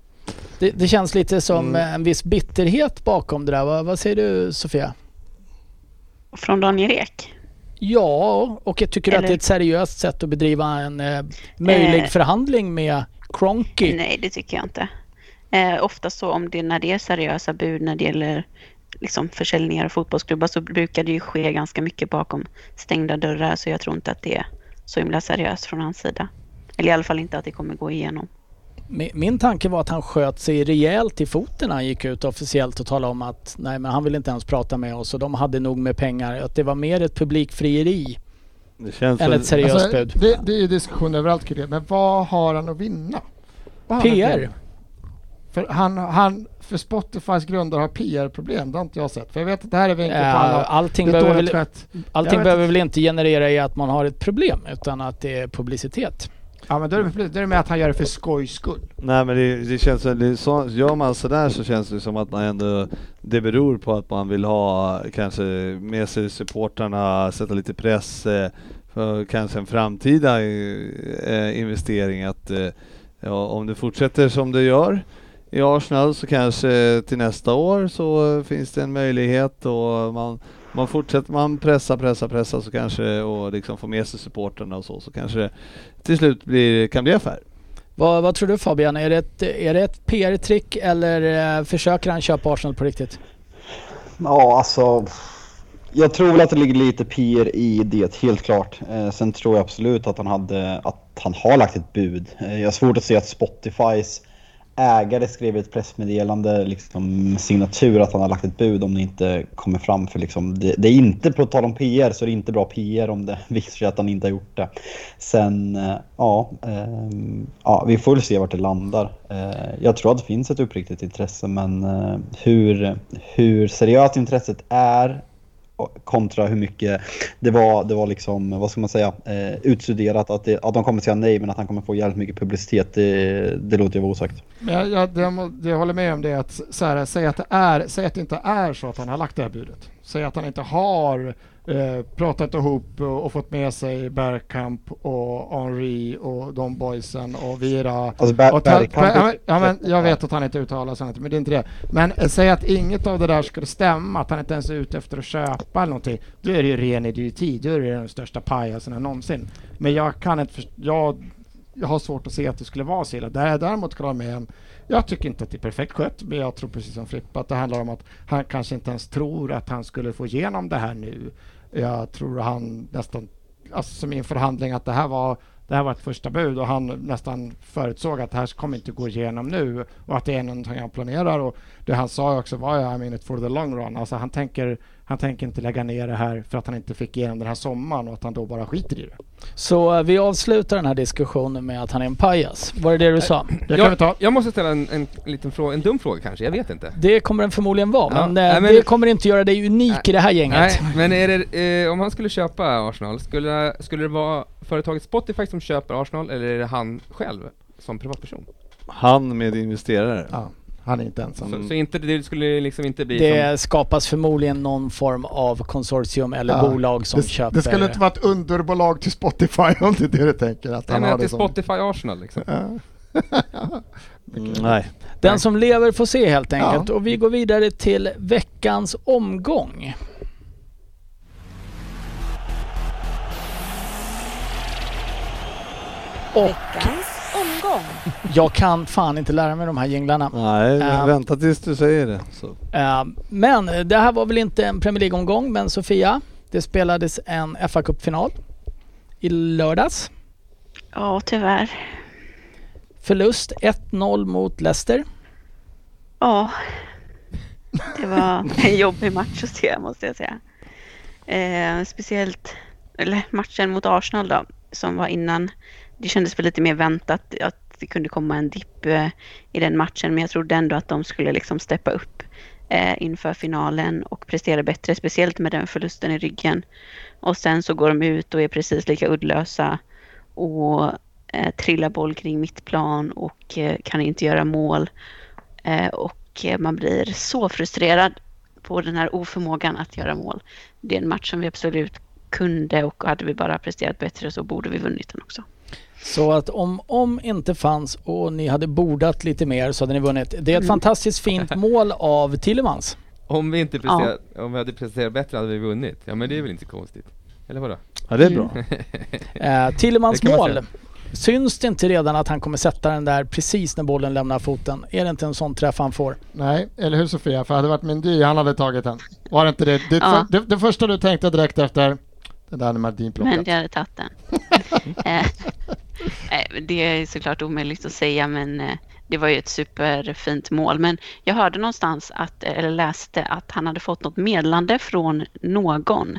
Det, det känns lite som Mm. en viss bitterhet bakom det där. Vad, vad säger du Sofia? Från Daniel Ek. Ja, och jag tycker att Eller- det är ett seriöst sätt att bedriva en eh, möjlig Eh. förhandling med Cronky. Nej, det tycker jag inte. Eh, ofta så om det när det är seriösa bud när det gäller liksom försäljningar av fotbollsklubbar så brukar det ju ske ganska mycket bakom stängda dörrar så jag tror inte att det är så himla seriöst från hans sida. Eller i alla fall inte att det kommer gå igenom. Mi- Min tanke var att han sköt sig rejält i foten när han gick ut officiellt och talade om att nej men han vill inte ens prata med oss och de hade nog med pengar. Att det var mer ett publikfrieri Det känns än väl, ett seriöst Alltså, bud. det, det är ju diskussion överallt kring det, men vad har han att vinna? PR. För, han, han, för Spotifys grundare har PR-problem, det har inte jag sett. För jag vet att det här är vinklat på alla. allting behöver, väl, allting behöver inte. väl inte generera i att man har ett problem utan att det är publicitet. Ja men då är, det, då är det med att han gör det för skojs skull. Nej men det, det känns det, så, gör man sådär så känns det som att man ändå, det beror på att man vill ha kanske med sig supportrarna, sätta lite press eh, för kanske en framtida eh, eh investering att eh, ja, om det fortsätter som det gör i Arsenal så kanske till nästa år så finns det en möjlighet och man, man fortsätter, man pressar, pressar, pressar så kanske och liksom får med sig supportrarna och så, så kanske det till slut blir, kan bli affär. Vad, vad tror du Fabian? Är det ett, är det ett PR-trick eller eh, försöker han köpa Arsenal på riktigt? Ja, alltså. Jag tror väl att det ligger lite PR i det, helt klart. Eh, sen tror jag absolut att han, hade, att han har lagt ett bud. Eh, jag har svårt att se att Spotifys ägare skrev i ett pressmeddelande, liksom signatur, att han har lagt ett bud om det inte kommer fram. För liksom, det, det är inte, på tal om PR, så är det inte bra PR om det visar sig att han inte har gjort det. Sen, eh, ja, eh, ja, vi får väl se vart det landar. Eh, jag tror att det finns ett uppriktigt intresse, men eh, hur, hur seriöst intresset är kontra hur mycket det var, det var liksom, vad ska man säga, eh, utstuderat att, det, att de kommer säga nej men att han kommer få jävligt mycket publicitet, det, det låter jag vara osagt. Men jag, jag, det, jag, jag håller med om det är att så här, säg, att det är, säg att det inte är så att han har lagt det här budet. Säg att han inte har eh, pratat ihop och, och fått med sig Bergkamp och Henri och de boysen och Vira. Alltså Ber- och Bergkamp- ja, ja, men jag vet att han inte uttalar sig, men det är inte det. Men eh, säg att inget av det där skulle stämma, att han inte ens är ute efter att köpa eller någonting. Då är det ju ren idioti, då är det den största pajasen någonsin. Men jag kan inte jag, jag har svårt att se att det skulle vara så illa. Där- Däremot kan jag med om jag tycker inte att det är perfekt skött, men jag tror precis som Frippe att det handlar om att han kanske inte ens tror att han skulle få igenom det här nu. Jag tror han nästan, alltså som i en förhandling, att det här var det här var ett första bud och han nästan förutsåg att det här kommer inte gå igenom nu och att det är någonting han planerar. Och det han sa också var ja, I mean it for the long run. Alltså han tänker, han tänker inte lägga ner det här för att han inte fick igenom den här sommaren och att han då bara skiter i det. Så eh, vi avslutar den här diskussionen med att han är en pajas. Var det det du sa? Det kan jag, vi ta. jag måste ställa en, en liten fråga, en dum fråga kanske, jag vet inte. Det kommer den förmodligen vara, Ja, men, nej, eh, men- det kommer inte göra dig unik i det här gänget. Nej, men är det, eh, om han skulle köpa Arsenal, skulle, skulle det vara företaget Spotify som köper Arsenal eller är det han själv som privatperson? Han med investerare. Ja, han är inte ensam. Så, så inte, det skulle liksom inte bli Det som... skapas förmodligen någon form av konsortium eller Ja, bolag som det, köper... det skulle inte vara ett underbolag till Spotify om det är det du tänker. Att Nej han men har är som... Spotify Arsenal liksom. Ja. Mm, nej. Den Nej. som lever får se helt enkelt. Ja. Och vi går vidare till veckans omgång. Och Veckans omgång. jag kan fan inte lära mig de här jinglarna. Nej, Ja. vänta tills du säger det. Så. Eh, Men det här var väl inte en Premier League-omgång, men Sofia, det spelades en fa Cup-final i lördags. Ja, tyvärr. Förlust 1-0 mot Leicester. Ja, det var en jobbig match att se måste jag säga. Eh, speciellt, eller matchen mot Arsenal då, som var innan. Det kändes väl lite mer väntat att det kunde komma en dipp eh, i den matchen, men jag trodde ändå att de skulle liksom steppa upp eh, inför finalen och prestera bättre, speciellt med den förlusten i ryggen. Och sen så går de ut och är precis lika uddlösa och eh, trillar boll kring mittplan och eh, kan inte göra mål. Eh, och eh, man blir så frustrerad på den här oförmågan att göra mål. Det är en match som vi absolut kunde och hade vi bara presterat bättre så borde vi vunnit den också. Så att om om inte fanns och ni hade bordat lite mer så hade ni vunnit. Det är ett Mm. fantastiskt fint mål av Tillemans. Om vi inte presterat, om vi hade presterat bättre hade vi vunnit. Ja men det är väl inte konstigt? Eller vadå? Ja, det är Mm. bra. Eh, Tillemans mål. Syns det inte redan att han kommer sätta den där precis när bollen lämnar foten? Är det inte en sån träff han får? Nej, eller hur Sofia? För hade det varit Mendy, han hade tagit den. Var det inte det? Det, Ja. det, det första du tänkte direkt efter, det där Maldin Men plockat. jag hade tagit den. eh, Nej, Det är såklart omöjligt att säga, men eh, det var ju ett superfint mål. Men jag hörde någonstans, att, eller läste, att han hade fått något meddelande från någon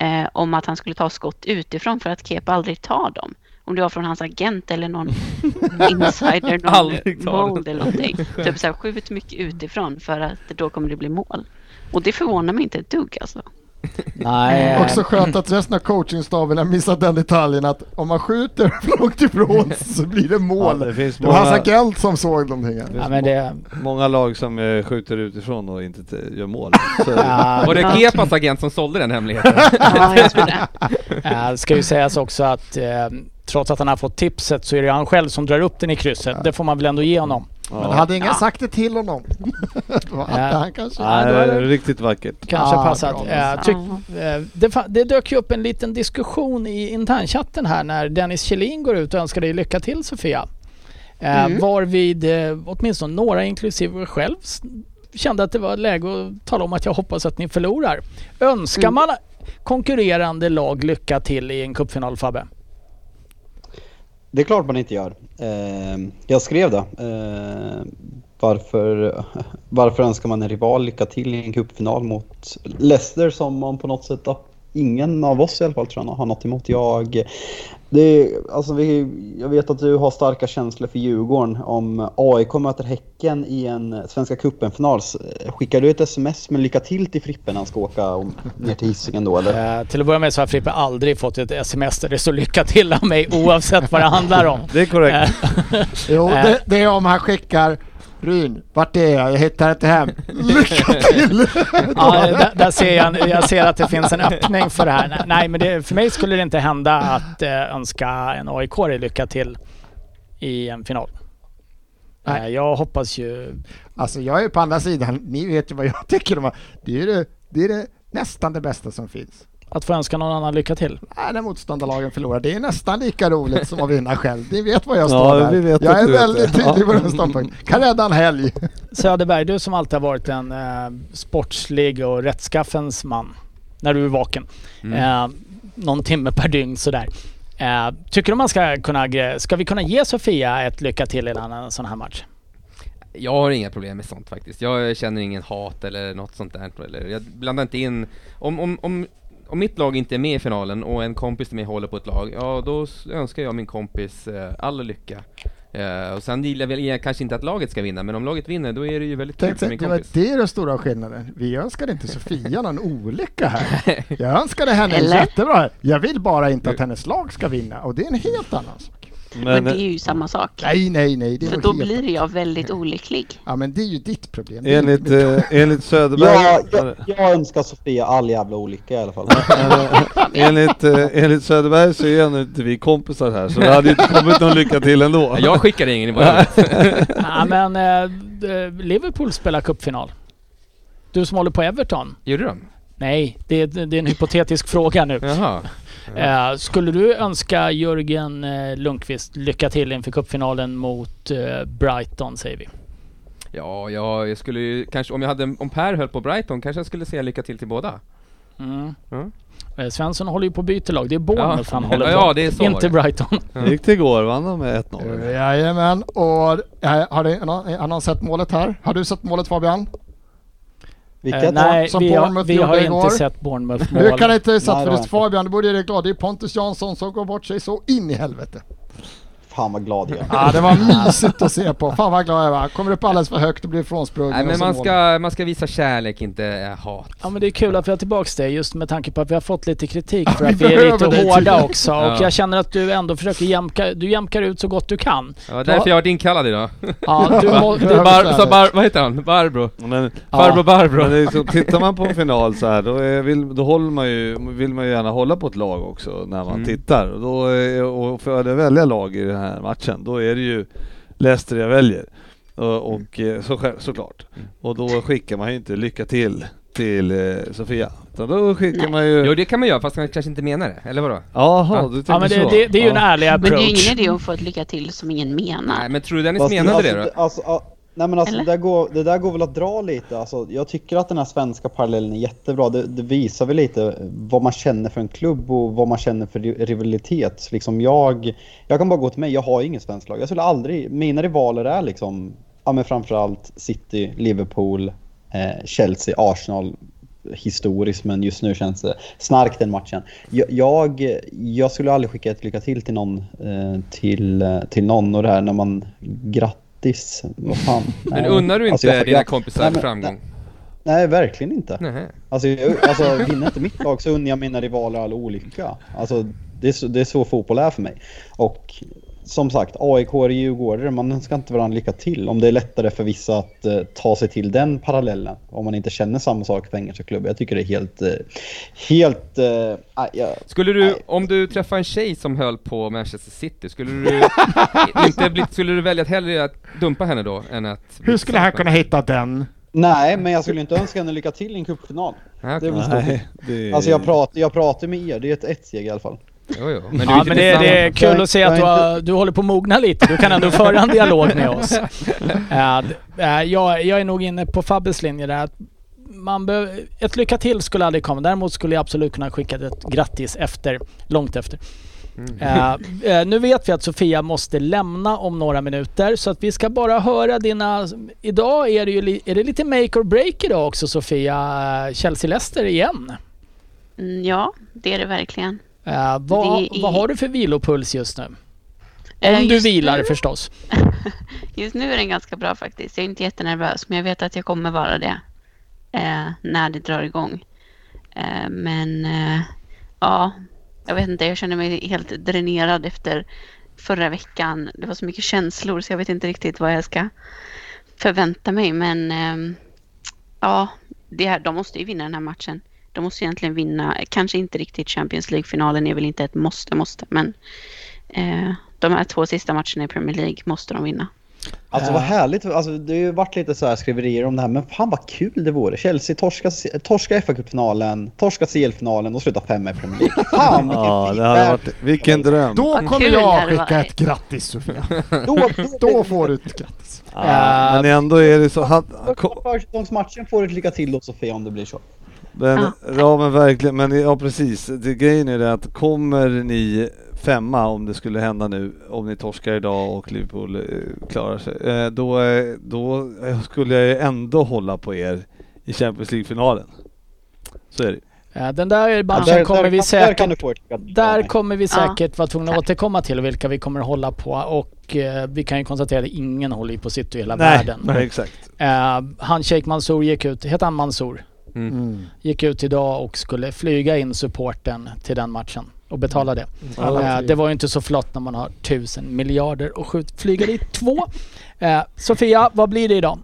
eh, om att han skulle ta skott utifrån för att Kepa aldrig tar dem. Om det var från hans agent eller någon insider, någon mold eller någonting. Typ så här, skjut mycket utifrån för att då kommer det bli mål. Och det förvånar mig inte ett dugg alltså. Nej, Också skönt att resten av coachingstaben har missat den detaljen att om man skjuter långt ifrån så blir det mål. Ja, det finns det var hans många, agent som såg någonting. här. ja, men det, många lag som eh, skjuter utifrån och inte gör mål. Så, ja, Var det Kepas agent som sålde den hemligheten? Det. Ja, det ska ju sägas också att eh, trots att han har fått tipset så är det han själv som drar upp den i krysset. Det får man väl ändå ge honom. Men ja. hade ingen Ja. sagt det till honom? Då hade Ja. han kanske... Då det det- riktigt vackert. Kanske Ja, passat. bra. Eh, tyck, eh, det, det dök ju upp en liten diskussion i internchatten här när Dennis Kjellin går ut och önskar dig lycka till Sofia. Mm. Varvid åtminstone några, inklusive jag själv, kände att det var läge att tala om att jag hoppas att ni förlorar. Önskar Mm. man konkurrerande lag lycka till i en cupfinal Fabbe? Det är klart man inte gör. Eh, jag skrev det. Eh, varför, varför önskar man en rival lycka till i en cupfinal mot Leicester som man på något sätt, ingen av oss i alla fall tror jag har något emot. Jag, det, alltså vi, jag vet att du har starka känslor för Djurgården. Om AIK möter Häcken i en Svenska cupen-final, skickar du ett sms med lycka till till Frippen när han ska åka om- ner till Hisingen då eller? Eh, till att börja med så har Frippe aldrig fått ett sms där det står lycka till av mig oavsett vad det handlar om. Det är korrekt. Eh, Jo, det, det är om han skickar Ryn, vart är jag? Jag hittar inte hem. Lycka till! Ja, där, där ser jag, jag ser att det finns en öppning för det här. Nej, Nej, men det, för mig skulle det inte hända att eh, önska en aik lycka till i en final. Nej. Eh, jag hoppas ju... Alltså jag är på andra sidan, ni vet ju vad jag tycker om det. är det, det är det nästan det bästa som finns. Att få önska någon annan lycka till. Nej, när motståndarlagen förlorar, det är nästan lika roligt som att vinna själv. Ni vet vad jag står Ja, där. vi vet jag är väldigt det. tydlig Ja. på den ståndpunkten. Kan rädda en helg. Söderberg, du som alltid har varit en eh, sportslig och rättskaffens man. När du är vaken. Mm. Eh, någon timme per dygn sådär. Eh, tycker du man ska kunna... Ska vi kunna ge Sofia ett lycka till innan en sån här match? Jag har inga problem med sånt faktiskt. Jag känner ingen hat eller något sånt där. Eller jag blandar inte in... Om, om, om, om mitt lag inte är med i finalen och en kompis till mig håller på ett lag, ja då önskar jag min kompis eh, all lycka. Eh, och sen gillar väl jag kanske inte att laget ska vinna, men om laget vinner då är det ju väldigt kul för min kompis. det är den stora skillnaden. Vi önskade inte Sofia någon olycka här. Jag önskade henne Eller? jättebra. Jag vill bara inte att hennes lag ska vinna och det är en helt annan sak. Men Men, det är ju samma sak. Nej, nej, nej. Det För då helt... blir jag väldigt olycklig. Ja, men det är ju ditt problem. Enligt, eh, enligt Söderberg... Jag, jag, jag önskar Sofia all jävla olycka i alla fall. enligt, eh, enligt Söderberg så är nu inte vi kompisar här så det hade ju inte kommit någon lycka till ändå. Jag skickade ingen i början. Ja, men eh, Liverpool spelar cupfinal. Du som håller på Everton. Gjorde de? Nej, det är, det är en hypotetisk fråga nu. Jaha. Eh, skulle du önska Jörgen eh, Lundqvist lycka till inför cupfinalen mot eh, Brighton säger vi? Ja, ja, jag skulle ju kanske, om jag hade, om Per höll på Brighton kanske jag skulle säga lycka till till båda. Mm. Ja. Eh, Svensson håller ju på att byta lag. Det är Bournemouth han håller på. Ja, det är så Inte det. Brighton. Det gick det igår, vann de med 1-0. Jajamän, och eh, har, någon, har någon sett målet här? Har du sett målet Fabian? Eh, Vilket? nej, som vi har, Bournemouth vi har inte igår. sett Bournemouth Hur mål. kan det inte Nej, för Fabian, du borde göra dig glad. Det är Pontus Jansson som går bort sig så in i helvete. Fan vad glad jag. Ja, det var mysigt att se på. Fan vad glad jag var. Kommer upp alldeles för högt och blir frånsprungen. Nej men och man ska, man ska visa kärlek, inte eh, hat. Ja men det är kul att vi har tillbaks det just med tanke på att vi har fått lite kritik för att vi är lite dig hårda också och Ja. jag känner att du ändå försöker jämka, du jämkar ut så gott du kan. Ja, därför jag varit inkallad idag. Ja, du, må, du, Bar, så bar, vad heter han? Barbro? Men, Farbror Barbro. men det är så, tittar man på en final så här, då, är, vill, då håller man ju, vill man ju gärna hålla på ett lag också när man Mm. tittar. Och, då, är- och för att välja lag i den här matchen, då är det ju Leicester jag väljer. Och, och eh, så, såklart. Mm. Och då skickar man ju inte lycka till till eh, Sofia. Utan då skickar man ju... Jo det kan man göra fast man kanske inte menar det, eller vadå? Jaha, Ja. du tänker ja men det, så? det, det är ju en ja. ärlig Men det är ju approach. ingen idé att få ett lycka till som ingen menar. Nej men tror du Dennis Fast menade alltså, det då? Alltså, Nej men alltså det där, går, det där går väl att dra lite. Alltså, jag tycker att den här svenska parallellen är jättebra. Det, det visar väl lite vad man känner för en klubb och vad man känner för ri- rivalitet. Liksom jag, jag kan bara gå till mig, jag har inget svenskt lag. Jag skulle aldrig, mina rivaler är liksom, ja men framförallt City, Liverpool, eh, Chelsea, Arsenal historiskt men just nu känns det snarkt den matchen. Jag, jag, jag skulle aldrig skicka ett lycka till till någon, eh, till, eh, till någon och det här när man grattis, vad fan. Men Nej. unnar du inte Alltså, jag- dina jag- kompisar nej, men- framgång? Nej, verkligen inte. Nej. Alltså, jag, alltså vinner inte mitt lag så unnar jag mina rivaler all olycka. Alltså, det, är så, det är så fotboll är för mig. Och som sagt, AIK och Djurgårdare, man önskar inte varandra lycka till. Om det är lättare för vissa att eh, ta sig till den parallellen. Om man inte känner samma sak för engelska klubbar. Jag tycker det är helt... Eh, helt... Eh, jag, Skulle du, Nej. om du träffar en tjej som höll på Manchester City, skulle du inte bli, skulle du välja att hellre att dumpa henne då, än att... Hur skulle han kunna hitta den? nej, men jag skulle inte önska henne lycka till i en cupfinal. med- Det är väl stort. Nej, det Alltså jag pratar, jag pratar med er, det är ett ett steg i alla fall. Jo, jo. Men är Ja, men det, det är kul att se att du, har, du håller på att mogna lite. Du kan ändå föra en dialog med oss. Äh, äh, jag, jag är nog inne på Fabbes linje där. Man behöver, ett lycka till skulle aldrig komma. Däremot skulle jag absolut kunna skicka ett grattis efter, långt efter. Mm. Äh, äh, nu vet vi att Sofia måste lämna om några minuter så att vi ska bara höra dina... Idag är det ju li, är det lite make or break idag också Sofia. Chelsea-Leicester igen. Mm, ja, det är det verkligen. Äh, vad, är- vad har du för vilopuls just nu? Eh, Om du just vilar nu- förstås. Just nu är den ganska bra faktiskt. Jag är inte jättenervös, men jag vet att jag kommer vara det eh, när det drar igång. Eh, men eh, ja, jag vet inte, jag känner mig helt dränerad efter förra veckan. Det var så mycket känslor så jag vet inte riktigt vad jag ska förvänta mig. Men ehm, ja, det här, de måste ju vinna den här matchen. De måste egentligen vinna, kanske inte riktigt Champions League-finalen är väl inte ett måste, måste, men eh, de här två sista matcherna i Premier League måste de vinna. Alltså vad härligt, alltså, det har ju varit lite så här skriverier om det här, men fan vad kul det vore. Chelsea torska, torska FA-cupfinalen, torska CL-finalen och sluta femma i Premier League. Fan vilken Ja, det hade varit, vilken dröm! Då kommer jag skicka ett grattis Sofia. Då, Då får du ett grattis. Ja, men ändå är det så... Försäsongsmatchen får du ett lycka till då Sofia om det blir så. Men, Ja. ja men verkligen, men ja precis. Det, grejen är det att kommer ni femma om det skulle hända nu, om ni torskar idag och Liverpool eh, klarar sig, eh, då, eh, då skulle jag ju ändå hålla på er i Champions League-finalen. Så är det. Ja, den där matchen där, kommer där, vi där säkert... till. Där kommer vi Ja. säkert vara tvungna att återkomma till vilka vi kommer att hålla på och eh, vi kan ju konstatera att ingen håller på City i hela Nej, världen. nej, exakt. Eh, han Sheikh Mansour gick ut, heter han Mansour? Mm. Gick ut idag och skulle flyga in supporten till den matchen och betala det. Alla Eh, det var ju inte så flott när man har tusen miljarder och skjut, flyga dit två. Eh, Sofia, vad blir det idag?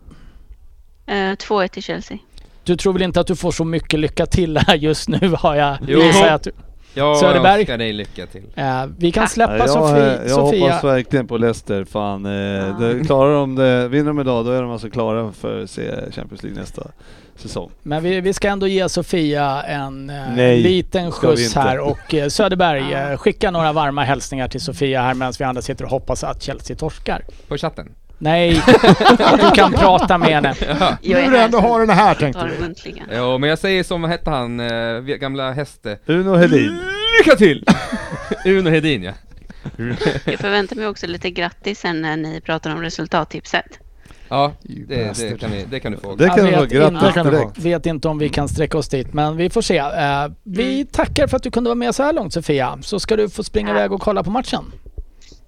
Eh, 2-1 till Chelsea. Du tror väl inte att du får så mycket lycka till här just nu har jag Jo. gissar jag att du, Jag Söderberg. önskar dig lycka till. eh, Vi kan släppa Ja, jag, jag Sofia. hoppas verkligen på Leicester. Fan, eh, det, klarar de det, vinner de idag då är de alltså klara för att se Champions League nästa säsong. Men vi, vi ska ändå ge Sofia en eh, Nej, liten skjuts här och eh, Söderberg, eh, skicka några varma hälsningar till Sofia här medan vi andra sitter och hoppas att Chelsea torskar. På chatten. Nej, du kan prata med henne. Jaha. Nu du ändå har den här tänkte du. muntligen. Jo, men jag säger som, vad hette han, eh, vi- gamla häste? Uno Hedin. Lycka till! Uno Hedin ja. Jag förväntar mig också lite grattis sen när ni pratar om resultattipset. Ja, det, det, kan, vi, det kan du få. Det Jag kan du få vet grattis inte. direkt. Vet inte om vi kan sträcka oss dit, men vi får se. Eh, vi Mm. tackar för att du kunde vara med så här långt Sofia. Så ska du få springa Tack. iväg och kolla på matchen.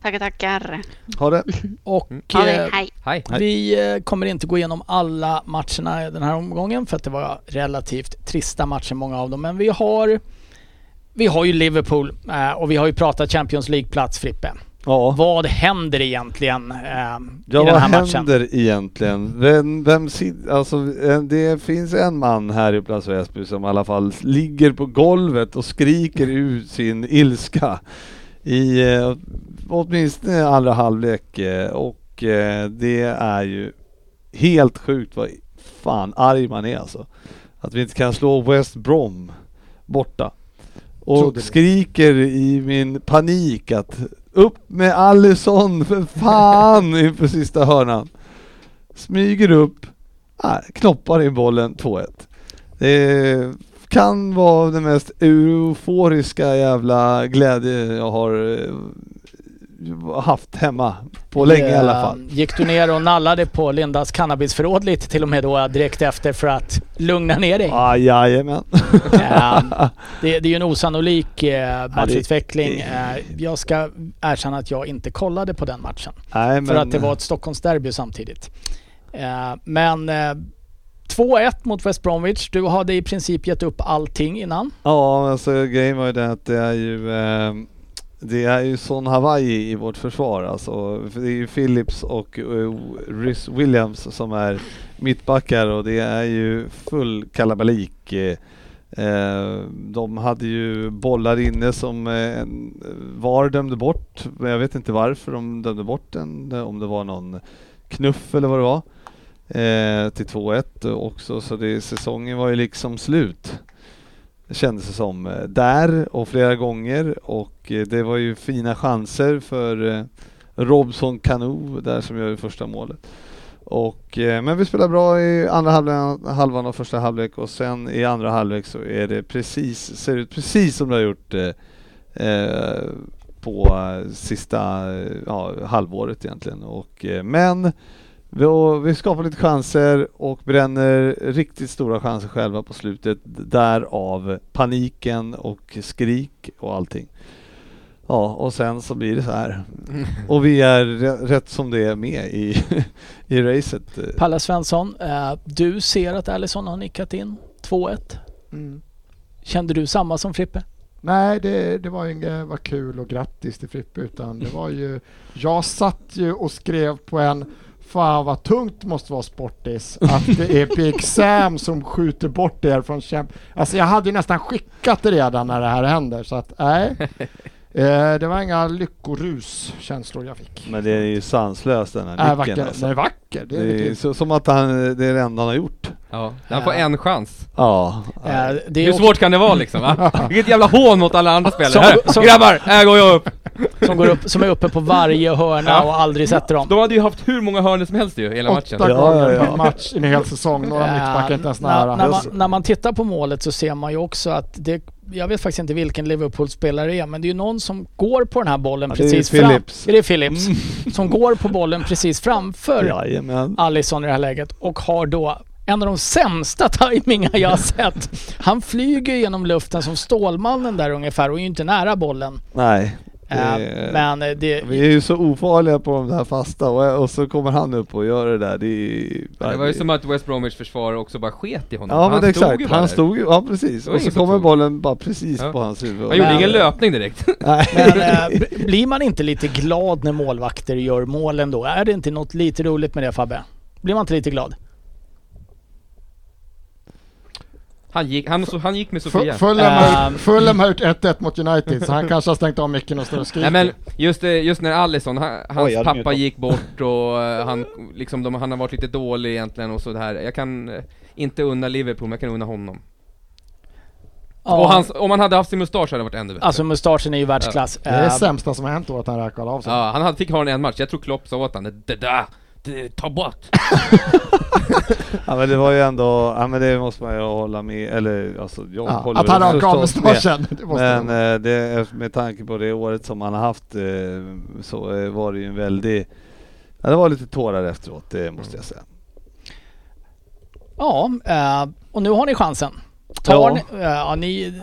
Tackar, tackar. Ha det. Och Ha det, eh, hej. Hej. vi eh, kommer inte gå igenom alla matcherna i den här omgången för att det var relativt trista matcher många av dem. Men vi har vi har ju Liverpool eh, och vi har ju pratat Champions League-plats Frippe. Ja. Vad händer egentligen eh, i Ja, den vad här matchen? händer egentligen? Vem, vem alltså, eh, det finns en man här i Plats Väsby som i alla fall ligger på golvet och skriker ut sin ilska i eh, åtminstone andra halvlek eh, och eh, det är ju helt sjukt vad fan arg man är alltså. Att vi inte kan slå West Brom borta. Och skriker i min panik att upp med Allison för fan inför sista hörnan. smyger upp, ah, knoppar in bollen 2-1. Det kan vara den mest euforiska jävla glädje jag har eh, haft hemma på länge i alla fall. Gick du ner och nallade på Lindas cannabisförråd lite till och med då direkt efter för att lugna ner dig? Ah, jajamän. Eh, det, det är ju en osannolik eh, matchutveckling. det- Eh, jag ska erkänna att jag inte kollade på den matchen. Nej, men, För att det var ett Stockholmsderby samtidigt. Eh, men eh, 2-1 mot West Bromwich. Du hade i princip gett upp allting innan. Ja, alltså grejen var ju det att det är ju eh, det är ju sån Hawaii i vårt försvar alltså. Det är ju Phillips och uh, Rhys Williams som är mittbackar och det är ju full kalabalik. Eh, eh, de hade ju bollar inne som VAR dömde bort, men jag vet inte varför de dömde bort den, om det var någon knuff eller vad det var. Till 2-1 också, så det, säsongen var ju liksom slut. Kändes det som. Eh, där och flera gånger och eh, det var ju fina chanser för eh, Robson Kanu där som gör det första målet. Och, men vi spelar bra i andra halvan, halvan av första halvlek och sen i andra halvlek så är det precis, ser ut precis som det har gjort eh, på sista ja, halvåret egentligen. Och, eh, men vi, och vi skapar lite chanser och bränner riktigt stora chanser själva på slutet. Därav paniken och skrik och allting. Ja, och sen så blir det så här. Och vi är rätt som det är med i, i racet. Palle Svensson, eh, du ser att Alisson har nickat in 2-1. Mm. Kände du samma som Frippe? Nej, det, det var inget var kul och grattis till Frippe utan det var ju... Jag satt ju och skrev på en Fan vad tungt det måste vara Sportis att det är Big Sam som skjuter bort er från kämp... Alltså jag hade ju nästan skickat det redan när det här händer så att nej. Eh, det var inga lyckorus känslor jag fick. Men det är ju sanslöst den här Äh, nicken vacker. alltså. Den är vacker. Det är, Det är så, som att han, det är det enda han har gjort. Ja, han får en chans. Ja. Det är Hur svårt kan det vara liksom? Va? Vilket jävla hån mot alla andra spelare. Som- Här, som- grabbar, här går jag upp! som, går upp, som är uppe på varje hörna Ja. och aldrig sätter dem. De hade ju haft hur många hörnor som helst ju, hela matchen. Åtta Ja, gånger ja, ja. match i en hel säsong. Några mittbackar inte ens när, nära. när, man, när man tittar på målet så ser man ju också att det, jag vet faktiskt inte vilken Liverpool-spelare det är, men det är ju någon som går på den här bollen Ja, precis fram. Är det Phillips? Som går på bollen precis framför Jajamän. Alisson i det här läget och har då en av de sämsta tajmingar jag har sett. Han flyger genom luften som Stålmannen där ungefär och är ju inte nära bollen. Nej. Eh, Det- Men eh, det... Vi är ju så ofarliga på de där fasta och, och så kommer han upp och gör det där. Det, är, Ja, Det var ju som att West Bromwich försvar också bara sket i honom. Ja han men det är stod exakt, ju han där. stod ju, ja precis. Och så kommer tog. bollen bara precis Ja. på hans huvud. Han gjorde Men- ingen löpning direkt. Nej. Men eh, b- blir man inte lite glad när målvakter gör målen då? Är det inte något lite roligt med det Fabbe? Blir man inte lite glad? Han gick, han, så, han gick med Sofia. Fulham Ehm. Fulham har gjort 1-1 mot United så han kanske har stängt av micken och står och skriker. Nej men just, det- just när Allison, han, hans Oj, pappa gick bort och eh, han, liksom, de, han har varit lite dålig egentligen och så här. Jag kan eh, inte unna Liverpool, men jag kan unna honom. Och hans, om han hade haft sin mustasch hade det varit ännu bättre. Alltså mustaschen är ju världsklass. det är det Eh, sämsta som har hänt då att han räkade av sig. Ja, han hade, fick ha den en match. Jag tror Klopp sa åt honom, det där, ta bort! Ja men det var ju ändå, ja men det måste man ju hålla med, eller alltså jag Ja, håller att han. Det måste Men eh, det, med tanke på det året som han har haft eh, så eh, var det ju en väldig, ja, det var lite tårar efteråt, det måste jag säga. Ja, eh, och nu har ni chansen. Tar Ja. ni, eh, ja, ni,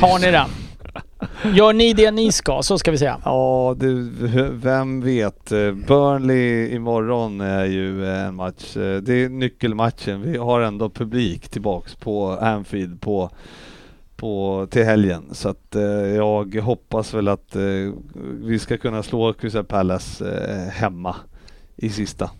tar ni den? Gör ni det ni ska, så ska vi säga. Ja, det, vem vet. Burnley imorgon är ju en match. Det är nyckelmatchen. Vi har ändå publik tillbaks på Anfield på, på, till helgen. Så att eh, jag hoppas väl att eh, vi ska kunna slå Crystal Palace eh, hemma i sista.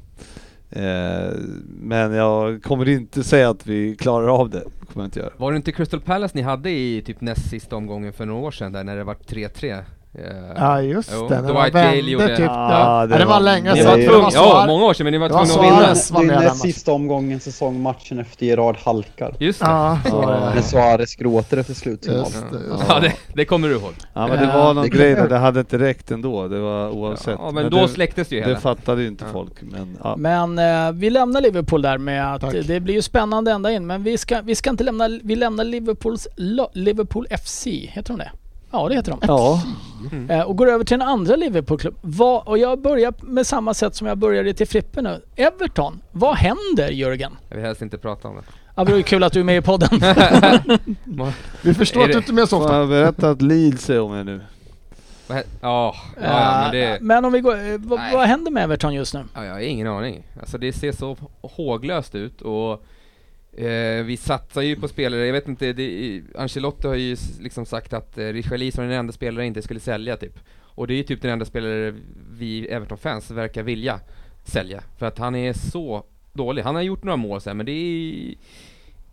Eh, men jag kommer inte säga att vi klarar av det. kommer jag inte göra. Var det inte Crystal Palace ni hade i typ näst sista omgången för några år sedan där när det var 3-3? Eh, Ja just Jo, det, när Dwight de vände gjorde- typ. Ja, Ja, det det, var länge det sedan. var Det var ja, många år sedan, men ni var det var tvungna att vinna. Suarez var det med är den sista omgången säsongmatchen efter Gerard halkar. Just det. Ja, så Ja. det. När Suarez gråter efter slutsignal. Just det, just Ja, det, det kommer du ihåg. Ja men det Ja, var någon det- grej där, det hade inte räckt ändå. Det var oavsett. Ja, men då det, släcktes det ju det hela. fattade ju inte Ja. folk. Men, ja. Men eh, vi lämnar Liverpool där med att Tack. det blir ju spännande ända in. Men vi ska, vi ska inte lämna, vi lämnar Liverpools, Liverpool FC, heter de det? Ja det heter de. ja. Eh, och går över till en andra Liverpoolklubb. Och jag börjar med samma sätt som jag började till Frippe nu. Everton, vad händer Jörgen? Jag vill helst inte prata om det. Ja, det ju kul att du är med i podden. Vi förstår Är att det- du inte är med så ofta. jag berätta att Leeds är om er nu? Ja, ja, men det... Men om vi går, eh, vad, vad händer med Everton just nu? Ja, jag har ingen aning. Alltså det ser så håglöst ut och eh, vi satsar ju på spelare, jag vet inte, det, Ancelotti har ju liksom sagt att eh, Richarlison är den enda spelare inte skulle sälja typ. Och det är ju typ den enda spelare vi Everton-fans verkar vilja sälja. För att han är så dålig. Han har gjort några mål sen men det är...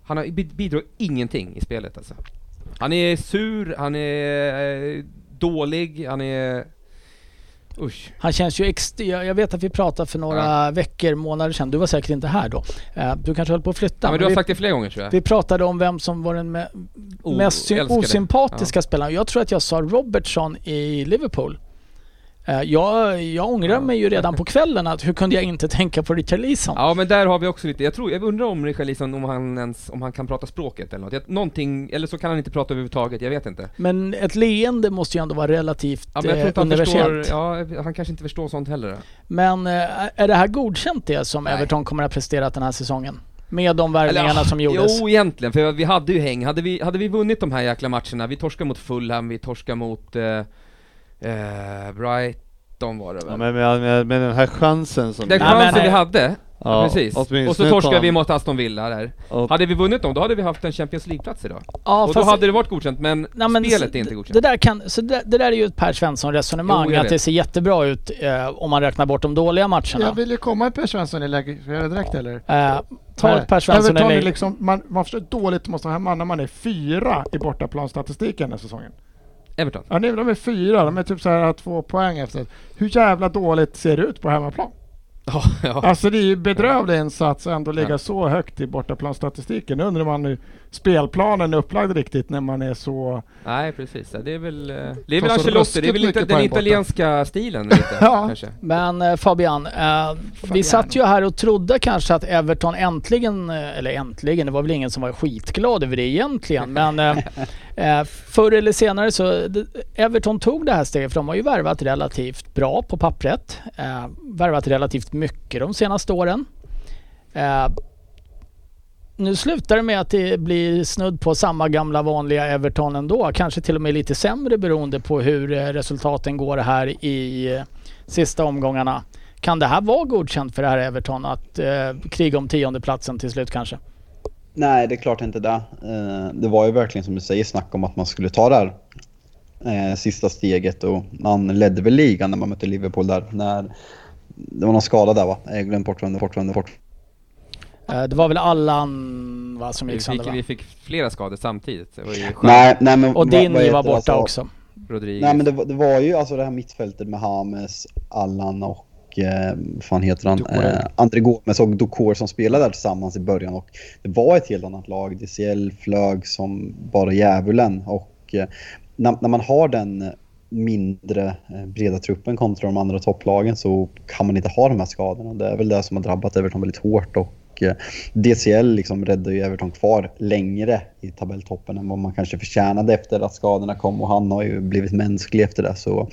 Han har, bidrar ingenting i spelet alltså. Han är sur, han är eh, dålig, han är... Usch. Han känns ju ext- jag vet att vi pratade för några veckor, månader sedan. Du var säkert inte här då. Eh, Du kanske höll på att flytta. Ja, men du har vi, sagt det flera gånger tror jag. vi pratade om vem som var den me- O- mest osympatiska spelaren. Jag tror att jag sa Robertson i Liverpool. Eh, Jag, jag ångrar mig ju redan på kvällen att hur kunde jag inte tänka på Richard Leeson? Ja men där har vi också lite, jag tror, jag undrar om Richarlison om han ens, om han kan prata språket eller något. Någonting, eller så kan han inte prata överhuvudtaget, jag vet inte. Men ett leende måste ju ändå vara relativt Ja, men jag tror eh, inte han förstår, ja, han kanske inte förstår sånt heller. Men eh, är det här godkänt det som Nej. Everton kommer att ha presterat den här säsongen? Med de Eller, värvningarna ah, som gjordes? Jo egentligen, för vi hade ju häng. Hade vi, hade vi vunnit de här jäkla matcherna, vi torskar mot Fulham, vi torskar mot eh, eh, Brighton var det väl? Ja, men med, med, med den här chansen som... Den chansen men- vi hade, Ja, precis. Och så torskade vi mot Aston Villa där. och- Hade vi vunnit dem, då hade vi haft en Champions League-plats idag. Ja, och då hade det varit godkänt, men, Nej, men spelet är inte godkänt. Det där, kan, så det, det där är ju ett Per Svensson resonemang Jo, jag att det ser jättebra ut eh, om man räknar bort de dåliga matcherna. Jag vill ju komma i Per Svensson i läge, ska jag göra det direkt eller? Eh, ta Nej. ett Per Svensson eller... liksom, man, man förstår dåligt måste hemma när man är fyra i bortaplanstatistiken den här säsongen. Everton. Ja, nu- de är fyra, de är typ så här två poäng efter. Hur jävla dåligt ser det ut på hemmaplan? Ja, ja. Alltså det är ju bedrövlig insats att ändå ligga Ja. så högt i bortaplanstatistiken. Nu undrar man hur spelplanen är upplagd riktigt när man är så... Nej precis, det är väl, eh, det är väl Ancelotti, det är väl inte den poäng borta. italienska stilen lite, Ja. kanske. Men eh, Fabian, eh, vi satt ju här och trodde kanske att Everton äntligen, eh, eller äntligen, det var väl ingen som var skitglad över det egentligen, men eh, förr eller senare så Everton tog det här steget för de har ju värvat relativt bra på pappret. Eh, värvat relativt mycket de senaste åren. Nu slutar det med att det blir snudd på samma gamla vanliga Everton ändå. Kanske till och med lite sämre beroende på hur eh, resultaten går här i eh, sista omgångarna. Kan det här vara godkänt för det här Everton att eh, kriga om tiondeplatsen till slut kanske? Nej, det är klart inte det. Eh, Det var ju verkligen som du säger snack om att man skulle ta det här eh, sista steget och man ledde väl ligan när man mötte Liverpool där. När det var någon skada där va? Jag glömde bort vem det bort, det. Eh, det var väl Allan va, som Vi gick sönder va? vi fick flera skador samtidigt. Det var ju skönt. Nej, nej men... Och heter var borta Alltså, också. Rodriguez. Nej men det, var- det var ju alltså det här mittfältet med Hames, Allan och eh, vad fan heter han? Eh, André Gomes och Dokor som spelade där tillsammans i början och det var ett helt annat lag. DCL flög som bara djävulen och eh, när, när man har den mindre eh, breda truppen kontra de andra topplagen så kan man inte ha de här skadorna. Det är väl det som har drabbat Everton väldigt hårt och Eh, DCL liksom räddade ju Everton kvar längre i tabelltoppen än vad man kanske förtjänade efter att skadorna kom och han har ju blivit mänsklig efter det. Så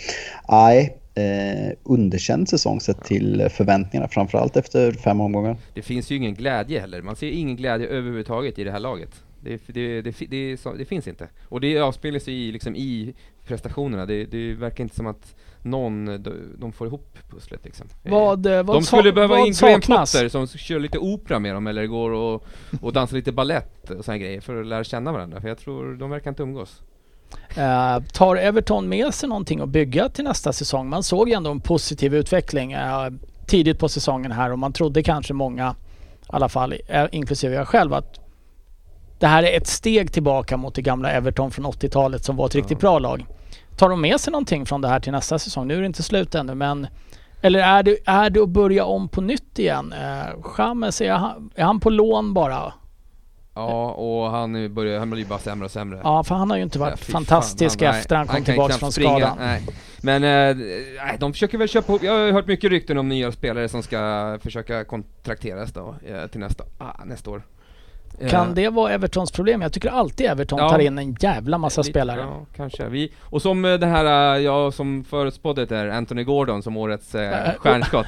nej, eh, underkänd säsong sett till förväntningarna framförallt efter fem omgångar. Det finns ju ingen glädje heller. Man ser ingen glädje överhuvudtaget i det här laget. Det, det, det, det, det, det finns inte. Och det avspeglar sig i, liksom, i prestationerna. Det, det verkar inte som att någon, de, får ihop pusslet liksom. Vad, eh, vad de skulle sa- behöva in Graham? Potter som kör lite opera med dem eller går och, och dansar lite ballett och såna grejer för att lära känna varandra. För jag tror de verkar inte umgås. Eh, tar Everton med sig någonting att bygga till nästa säsong? Man såg ju ändå en positiv utveckling eh, tidigt på säsongen här och man trodde kanske många, i alla fall eh, inklusive jag själv, att det här är ett steg tillbaka mot det gamla Everton från 80-talet som var ett riktigt bra lag. Tar de med sig någonting från det här till nästa säsong? Nu är det inte slut ännu men eller är det, är det att börja om på nytt igen? Eh, James, är han, är han på lån bara? Ja, och han, börjar, han blir bara sämre och sämre. Ja, för han har ju inte varit Ja, fantastisk fan, han- efter han nej, kom knappt från springa, skadan. Nej. Men eh, de försöker väl köpa jag har hört mycket rykten om nya spelare som ska försöka kontrakteras då eh, till nästa, ah, nästa år. Eh, Kan det vara Evertons problem? Jag tycker alltid Everton Ja. tar in en jävla massa spelare. Ja, kanske. Vi, och som eh, den här, eh, jag som förutspådde där, Anthony Gordon som årets eh, stjärnskott.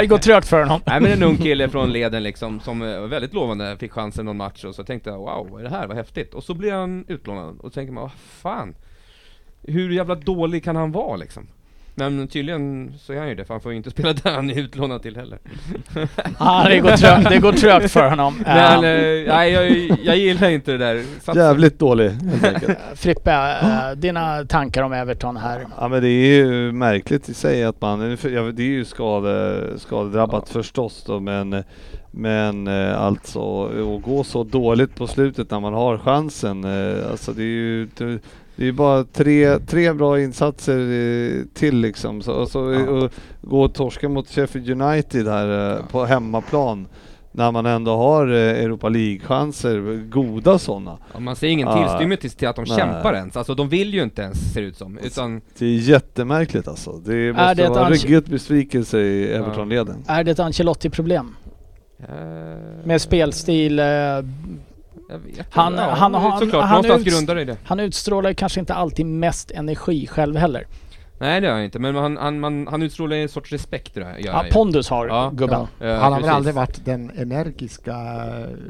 Det går trögt för honom. Nej men en ung kille från leden liksom, som var väldigt lovande, fick chansen någon match och så tänkte jag wow, vad är det här, vad häftigt. Och så blir han utlånad, och så tänker man, vad fan. Hur jävla dålig kan han vara liksom? Men tydligen så är han ju det, för han får ju inte spela där han är utlånad till heller. Ja, det går trögt, det går trögt för honom. Men, Eh, eh, nej jag, jag gillar inte det där. Sats- Jävligt dålig helt enkelt. Frippe, eh, dina tankar om Everton här? Ja men det är ju märkligt i sig att man, ja, det är ju skade, skadedrabbat förstås då men men eh, alltså att gå så dåligt på slutet när man har chansen, eh, alltså det är ju det är bara tre, tre bra insatser eh, till liksom. Så, och så, Ja. och gå och torska mot Sheffield United här eh, på hemmaplan. När man ändå har eh, Europa League-chanser, goda sådana. Ja, man ser ingen Ja. tillstymmelse till att de Nej. kämpar ens, alltså de vill ju inte ens ser det ut som, utan Det är jättemärkligt alltså. Det måste det ett vara ans- ruggigt besvikelse i Everton-leden. Är det ett Ancelotti-problem? Med spelstil? Eh, jag vet Han- inte. ja, han- han- såklart, han någonstans grundar det i det. Han utstrålar kanske inte alltid mest energi själv heller. Nej det gör han inte, men han, han, man, han utstrålar en sorts respekt jag, gör Ja, pondus har Ja. gubben. Eh, han har väl aldrig varit den energiska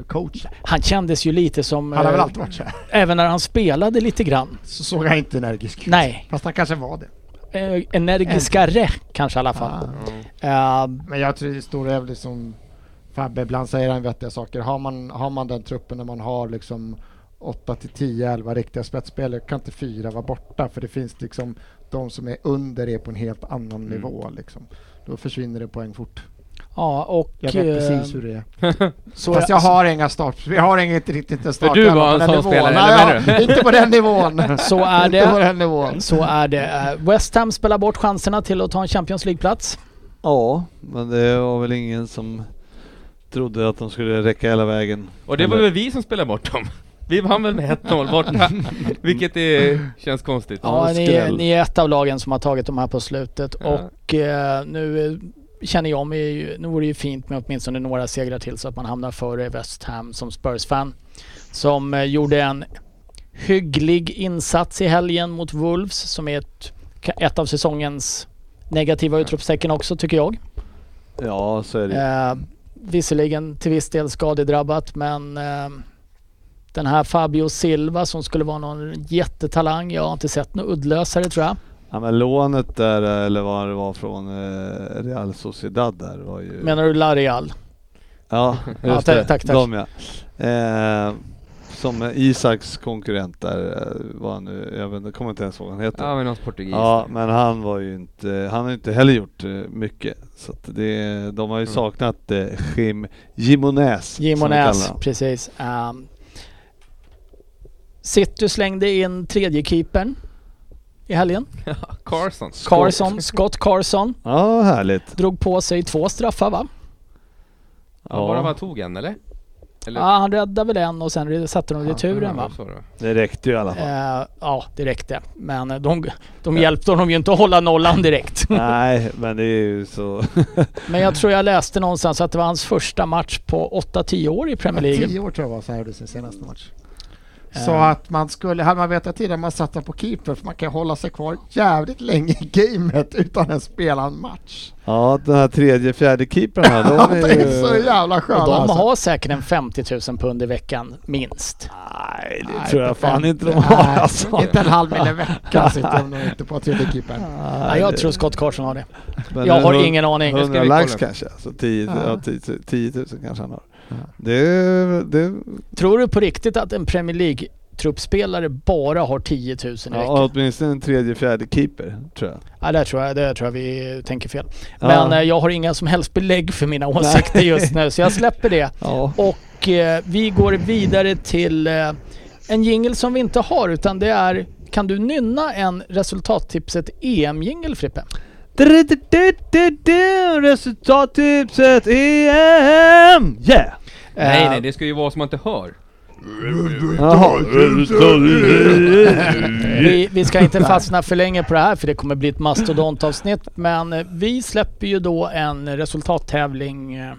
coachen. Han kändes ju lite som... Han har väl eh, alltid varit så här. Även när han spelade lite grann. Så såg han inte energisk ut. Nej. Fast han kanske var det. Eh, energiskare kanske i alla fall. Ah. Eh, Men jag tror det stora är väl som Fabbe, ibland säger han vettiga saker. Har man, har man den truppen när man har liksom 8 till 10, 11 riktiga spetsspelare kan inte fyra vara borta för det finns liksom de som är under är på en helt annan Mm. nivå liksom. Då försvinner det poäng fort. ja, och... Jag vet eh, precis hur det är. Så Fast jag har inga start. Vi har inget riktigt start. du var en på den sån nivån. spelare, Nej, eller ja, Inte på den nivån. Så är Inte på det. den nivån. Så är det. Eh, West Ham spelar bort chanserna till att ta en Champions League-plats. Ja, men det var väl ingen som trodde att de skulle räcka hela vägen. Och det var väl vi som spelade bort dem? Vi vann väl med 1-0 borta, vilket är, känns konstigt. Ja, ni, ni är ett av lagen som har tagit de här på slutet Ja. och eh, nu eh, känner jag mig ju, nu vore det ju fint med åtminstone några segrar till så att man hamnar före West Ham som Spurs-fan. Som eh, gjorde en hygglig insats i helgen mot Wolves som är ett, ett av säsongens negativa utropstecken också tycker jag. Ja, så är det. Eh, visserligen till viss del skadedrabbat men eh, den här Fabio Silva som skulle vara någon jättetalang. Jag har inte sett något uddlösare tror jag. Ja, men lånet där, eller vad det var från eh, Real Sociedad där var ju... Menar du Lareal? Ja, Ja, just tack, det. tack, tack. De ja. Eh, som Isaks konkurrent där eh, var han nu, jag, vet, kommer inte ens ihåg vad han heter. Ja men någon portugis. Ja, men han var ju inte, han har inte heller gjort eh, mycket. Så att det, de har ju Mm. saknat eh, Jim kallar honom. precis. Um, City slängde in tredje keepern i helgen. Carson. Carson, Scott Carson, Ja, härligt. drog på sig två straffar va? Ja. Bara bara tog en eller? Eller? Ja, han räddade väl en och sen satte de returen va? Ja, då. Det räckte ju i alla fall. Eh, ja, det räckte. Men de, de hjälpte honom ju inte att hålla nollan direkt. Nej, men det är ju så. Men jag tror jag läste någonstans att det var hans första match på 8-10 år i Premier League. Tio år tror jag var så här gjorde sin senaste match. Eh. Så att man skulle, hade man vetat tidigare, man satte på keeper för man kan hålla sig kvar jävligt länge i gamet utan att spela en match. Ja, den här tredje, fjärde keepern här, de det är så är ju... jävla skönt Och de alltså. har säkert en 50 000 pund i veckan, minst. Nej, det Nej, tror jag fan inte de har Nej, alltså. Inte en halv mil i veckan sitter de nog inte på tredje keepern. Ja, jag tror Scott Carson har det. Men Jag har ingen aning. Det ska 100 vi lax kanske, så 10, Ja. ja. 10, 10 000 kanske han har. Ja. Det, det, Tror du på riktigt att en Premier League-truppspelare bara har 10 000 i ja, veckan? åtminstone en tredje, fjärde keeper tror jag. Ja, det tror jag, det tror jag vi tänker fel. Ja. Men eh, jag har inga som helst belägg för mina åsikter just nu, så jag släpper det. Ja. Och eh, vi går vidare till eh, en jingle som vi inte har, utan det är kan du nynna en resultattipset EM-jingel Frippe? Resultattipset EM! Yeah! Nej Eh, nej, det ska ju vara som man inte hör. Jaha. vi, vi ska inte fastna för länge på det här för det kommer bli ett mastodontavsnitt. Men eh, vi släpper ju då en resultattävling, eh,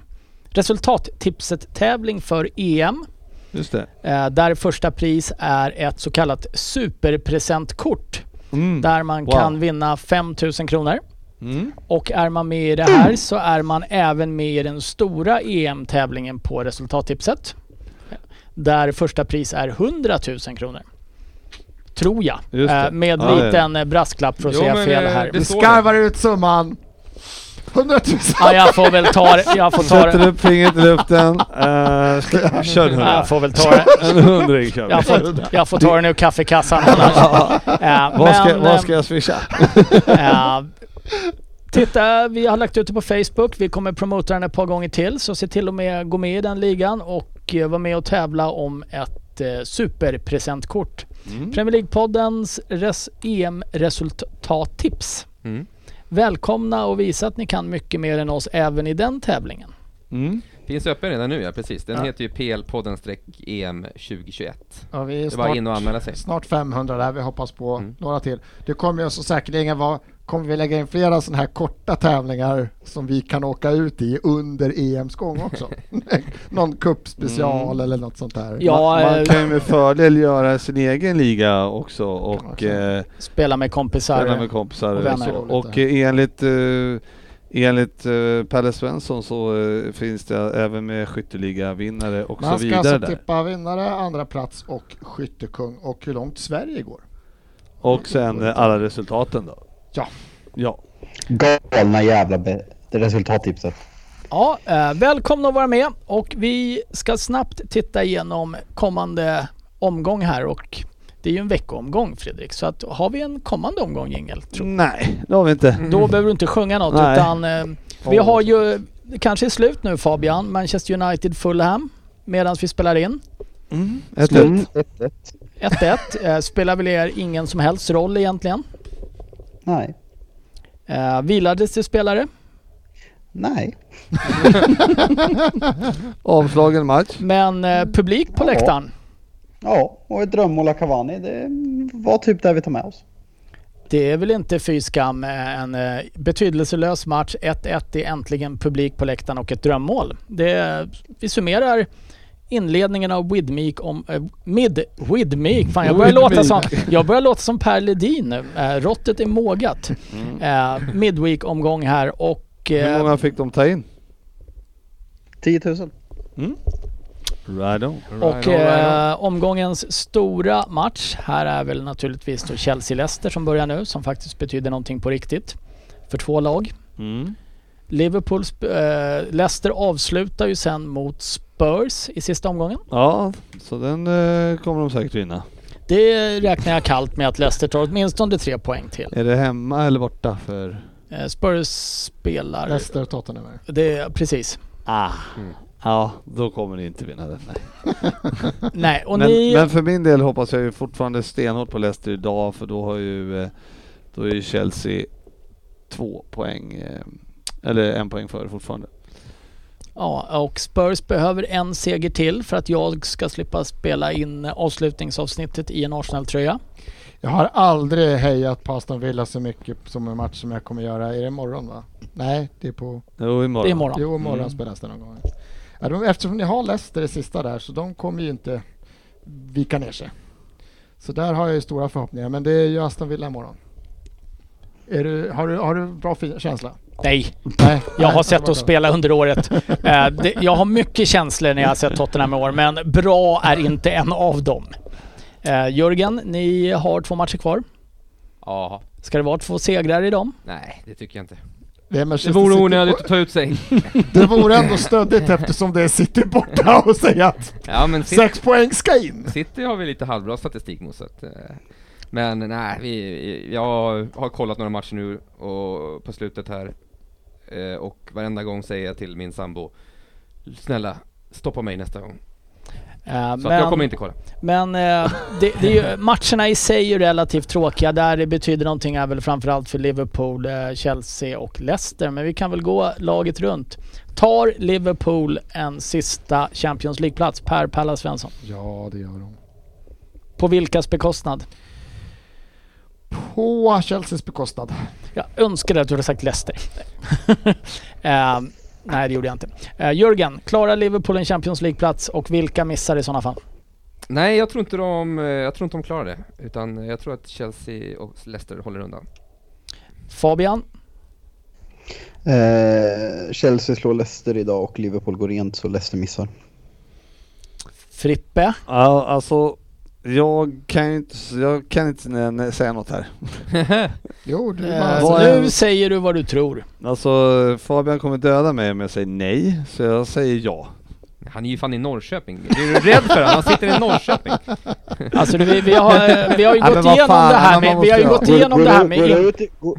resultattipset-tävling för EM. Just det. Där första pris är ett så kallat superpresentkort. Mm. Där man Wow. kan vinna 5000 kronor. Mm. Och är man med i det här så är man även med i den stora EM-tävlingen på resultattipset. Där första pris är 100 000 kronor. Tror jag. Eh, med Ja, liten eh, brasklapp för att Jo, säga men, fel eh, här. står skarvar ut summan. 100 000. Ja, jag får väl ta det. Jag får ta Sätter det. upp fingret i luften. Uh, kör en Ja. Jag får väl ta det. En hundring kör vi. Jag får, jag får ta den ur kaffekassan annars. Eh, Vad ska, vad ska jag swisha? Eh, titta, vi har lagt ut det på Facebook. Vi kommer promota den ett par gånger till. Så se till att med, gå med i den ligan och eh, vara med och tävla om ett eh, superpresentkort. Mm. Premier League-poddens res, EM-resultattips. Mm. Välkomna och visa att ni kan mycket mer än oss även i den tävlingen. Mm. Finns öppen redan nu ja, precis. Den Ja. heter ju PL-podden-EM 2021. Ja, vi är Det är bara snart, in och anmäla sig. snart 500 där. Vi hoppas på Mm. några till. Det kommer ju så säkerligen vara kommer vi lägga in flera sådana här korta tävlingar som vi kan åka ut i under EMs gång också. Någon cupspecial Mm. eller något sånt där. Ja, Man eh, kan ju med fördel göra sin egen liga också och Också. eh, spela med kompisar. spela med kompisar och och, vänner. Och det. eh, enligt eh, Enligt eh, Pelle Svensson så eh, finns det även med skytteliga-vinnare och Man så ska vidare alltså där. tippa vinnare, andra plats och skyttekung och hur långt Sverige går. Och sen eh, alla resultaten då. Ja. Ja. Galna jävla resultattipset. Ja, eh, välkomna att vara med och vi ska snabbt titta igenom kommande omgång här och det är ju en veckoomgång Fredrik så att har vi en kommande omgång jingel? Nej, det har vi inte. Då behöver du inte sjunga något Nej. utan eh, vi har ju, kanske är slut nu Fabian, Manchester United Fulham medan vi spelar in. Mm. Ett, ett. Mm, ett, ett. 1-1 eh, spelar väl er ingen som helst roll egentligen. Nej. Eh, vilades det spelare? Nej. Avslagen match. Men eh, publik på Ja. läktaren? Ja, och ett drömmål av Cavani. Det var typ det vi tar med oss. Det är väl inte fy skam. eh, En eh, betydelselös match. 1-1 är äntligen publik på läktaren och ett drömmål. Det, vi summerar inledningen av Widmeek om... Äh, mid... Widmeek? Fan jag börjar låta som... Jag börjar låta som Per Ledin nu. Eh, råttet är mågat. Eh, Midweek-omgång här och... Hur Eh, många fick de ta in? 10 000. Right on. och eh, omgångens stora match. Här är väl naturligtvis då Chelsea-Leicester som börjar nu. Som faktiskt betyder någonting på riktigt. För två lag. Mm. Liverpool, eh, Leicester avslutar ju sen mot Spurs i sista omgången. Ja, så den eh, kommer de säkert vinna. Det räknar jag kallt med att Leicester tar åtminstone tre poäng till. Är det hemma eller borta för... Eh, Spurs spelar... Leicester Tottenham är. Det, precis. Ah. Ja, då kommer ni inte vinna den. Nej. Nej, och men, ni... men för min del hoppas jag ju fortfarande stenhårt på Leicester idag för då har ju, eh, då är ju Chelsea två poäng, eh, eller en poäng före fortfarande. Ja, och Spurs behöver en seger till för att jag ska slippa spela in avslutningsavsnittet i en Arsenal-tröja. Jag har aldrig hejat på Aston Villa så mycket som en match som jag kommer göra. Är det imorgon va? Nej, det är på... Jo, imorgon. Det är imorgon. Jo, imorgon Mm. spelas det någon gång. Ja, de, eftersom ni har Leicester det sista där så de kommer ju inte vika ner sig. Så där har jag ju stora förhoppningar. Men det är ju Aston Villa imorgon. Är du, har, du, har du bra fin- känsla? Nej, Nej. jag har Nej, sett oss bra. spela under året. Eh, det, jag har mycket känslor när jag har sett Tottenham i år, men bra är inte en av dem. Eh, Jörgen, ni har två matcher kvar. Ja, Ska det vara två segrar i dem? nej det tycker jag inte. Det, Det vore onödigt att ta ut sig. Det vore ändå stöddigt eftersom det är City borta och säga att Ja men City, sex poäng ska in. City har vi lite halvbra statistik mot så att, eh, Men nej, vi, jag har kollat några matcher nu och på slutet här eh, och varenda gång säger jag till min sambo Snälla, stoppa mig nästa gång. Eh, Så att jag kommer inte kolla. Men eh, det, det är ju, matcherna i sig är ju relativt tråkiga. Där det betyder någonting är väl framförallt för Liverpool, Chelsea och Leicester. Men vi kan väl gå laget runt. Tar Liverpool en sista Champions League-plats per Palla Svensson? Ja, det gör de. På vilkas bekostnad? På Chelseas bekostnad. Jag önskade att du hade sagt Leicester. eh, nej, det gjorde jag inte. Eh, Jörgen, klarar Liverpool en Champions League-plats och vilka missar i sådana fall? Nej, jag tror inte de, eh, jag tror inte de klarar det. Utan jag tror att Chelsea och Leicester håller undan. Fabian? Eh, Chelsea slår Leicester idag och Liverpool går rent så Leicester missar. Frippe? Ja, alltså jag kan ju inte, jag kan inte säga något här. Jo, du Eh, bara... vad är- nu säger du vad du tror. Alltså Fabian kommer döda mig om jag säger nej, så jag säger ja. Han är ju fan i Norrköping. Är du rädd för honom? Han sitter i Norrköping. Alltså vi, vi, har, vi har ju Ja, men gått vad igenom fan, det här man med, måste vi har ju gått igenom det här med in, går,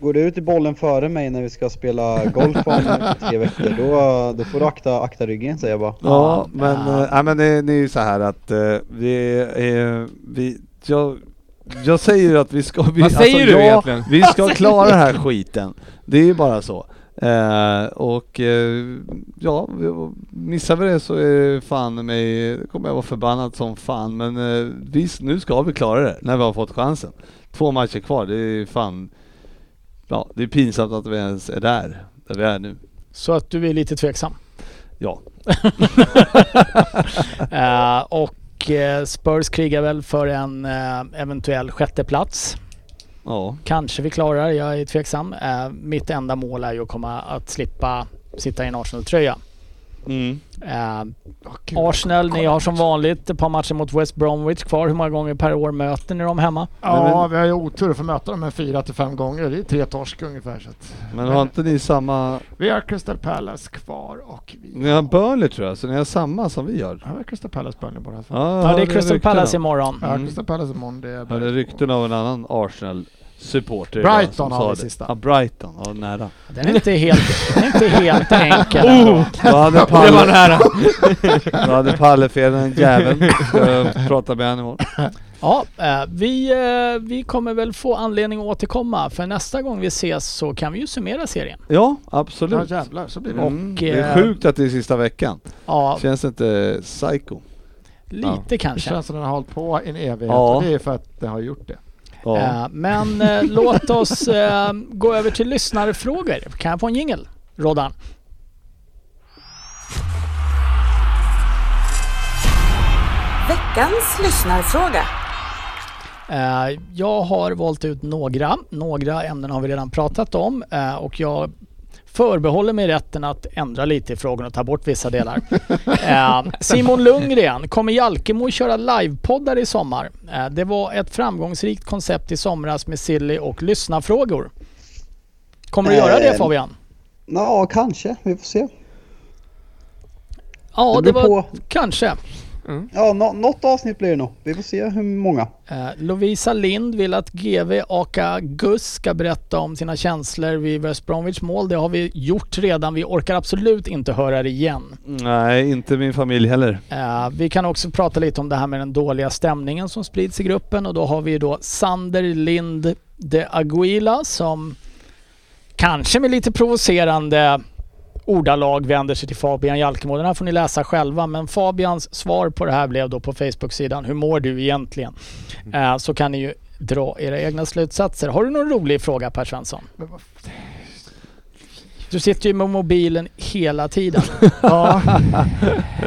går du ut i bollen före mig när vi ska spela golf om tre veckor, då, då får du akta, akta ryggen säger jag bara. Ja, men, ja. äh, men det, det är ju så här att eh, vi, är, vi jag, jag säger att vi ska... Vi, alltså, Vad säger du ja, egentligen? Vi ska klara den här skiten. Det är ju bara så. Eh, och eh, ja, missar vi det så är det fan mig, kommer jag vara förbannad som fan. Men eh, vi, nu ska vi klara det när vi har fått chansen. Två matcher kvar, det är fan... Ja, det är pinsamt att vi ens är där, där vi är nu. så att du är lite tveksam. Ja. Eh, och eh, Spurs krigar väl för en eh, eventuell sjätteplats. Ja. Kanske vi klarar, jag är tveksam. Mitt enda mål är ju att komma att slippa sitta i en Arsenal-tröja. Mm. Eh, gud, Arsenal, ni har som vanligt ett par matcher mot West Bromwich kvar. Hur många gånger per år möter ni dem hemma? Ja, vi har ju otur att få möta dem en fyra till fem gånger. Det är tre torsk ungefär. Så att, Men har inte ni samma... Vi har Crystal Palace kvar och vi Ni har Burnley tror jag, så ni har samma som vi har. Ja, vi har Crystal Palace Burnley båda två. Ja, Ja, det är Crystal. Palace imorgon. Ja, Mm. Crystal Palace imorgon. Det är Hörde rykten av en annan Arsenal-supporter Brighton har vi det. sista. Ja, Brighton. Ja, nära. Den är inte helt, den är inte helt enkel. Oh! Då hade Det var Palle, nära. då hade Palle fel, den jäveln. Ska prata med honom imorgon. Ja, eh, vi, eh, vi kommer väl få anledning att återkomma för nästa gång vi ses så kan vi ju summera serien. Ja, Ja absolut. jävlar, så blir det. Mm, Och, det är eh, sjukt att det är sista veckan. Ja, Känns inte psycho? lite Det kanske. känns som den har hållit på en evighet Ja. och det är för att det har gjort det. Ja. Eh, Men eh, låt oss eh, gå över till lyssnarfrågor. Kan jag få en jingel? Roddan? Veckans lyssnarfråga. Jag har valt ut några. Några ämnen har vi redan pratat om och jag förbehåller mig rätten att ändra lite i frågorna och ta bort vissa delar. Eh, Simon Lundgren, kommer Jalkemo köra livepoddar i sommar? Eh, Det var ett framgångsrikt koncept i somras med Silly och lyssnarfrågor. Kommer du göra det Eh, Fabian? Ja, kanske. Vi får se. Ja, det det var på. kanske. Ja, nå- något avsnitt blir det nog. Vi får se hur många. Eh, Lovisa Lind vill att GV aka Gus ska berätta om sina känslor vid West Bromwich mål. Det har vi gjort redan. Vi orkar absolut inte höra det igen. Nej, inte min familj heller. Eh, vi kan också prata lite om det här med den dåliga stämningen som sprids i gruppen och då har vi då Sander Lind de Aguila som kanske med lite provocerande ordalag vänder sig till Fabian Jalkemo. Den här får ni läsa själva men Fabians svar på det här blev då på Facebook-sidan Hur mår du egentligen? Eh, så kan ni ju dra era egna slutsatser. Har du någon rolig fråga Per Svensson? Du sitter ju med mobilen hela tiden. Ja,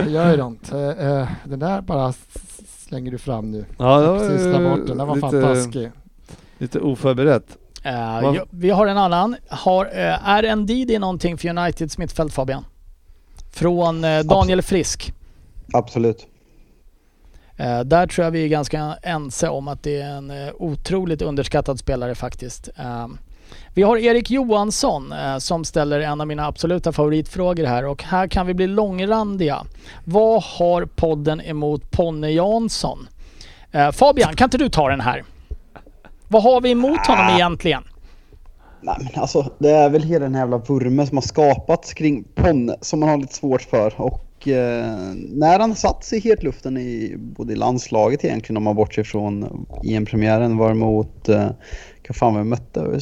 det gör ju inte. Eh, eh, Den där bara slänger du fram nu. Ja, det var Precis där bort den. Den var fan lite, taskig. lite oförberett. Eh, Vad- ja, vi har en annan. Har, eh, är Ndidi någonting för Uniteds mittfält Fabian? Från eh, Daniel Frisk. Absolut. Där tror jag vi är ganska ense om att det är en otroligt underskattad spelare faktiskt. Vi har Erik Johansson som ställer en av mina absoluta favoritfrågor här och här kan vi bli långrandiga. Vad har podden emot Ponne Jansson? Fabian, kan inte du ta den här? Vad har vi emot honom egentligen? Nej men alltså, det är väl hela den här jävla vurmen som har skapats kring Ponne som man har lite svårt för. Och eh, när han satt sig i hetluften i både i landslaget egentligen om man bortser från EM-premiären var mot, eh, vad fan vi mötte?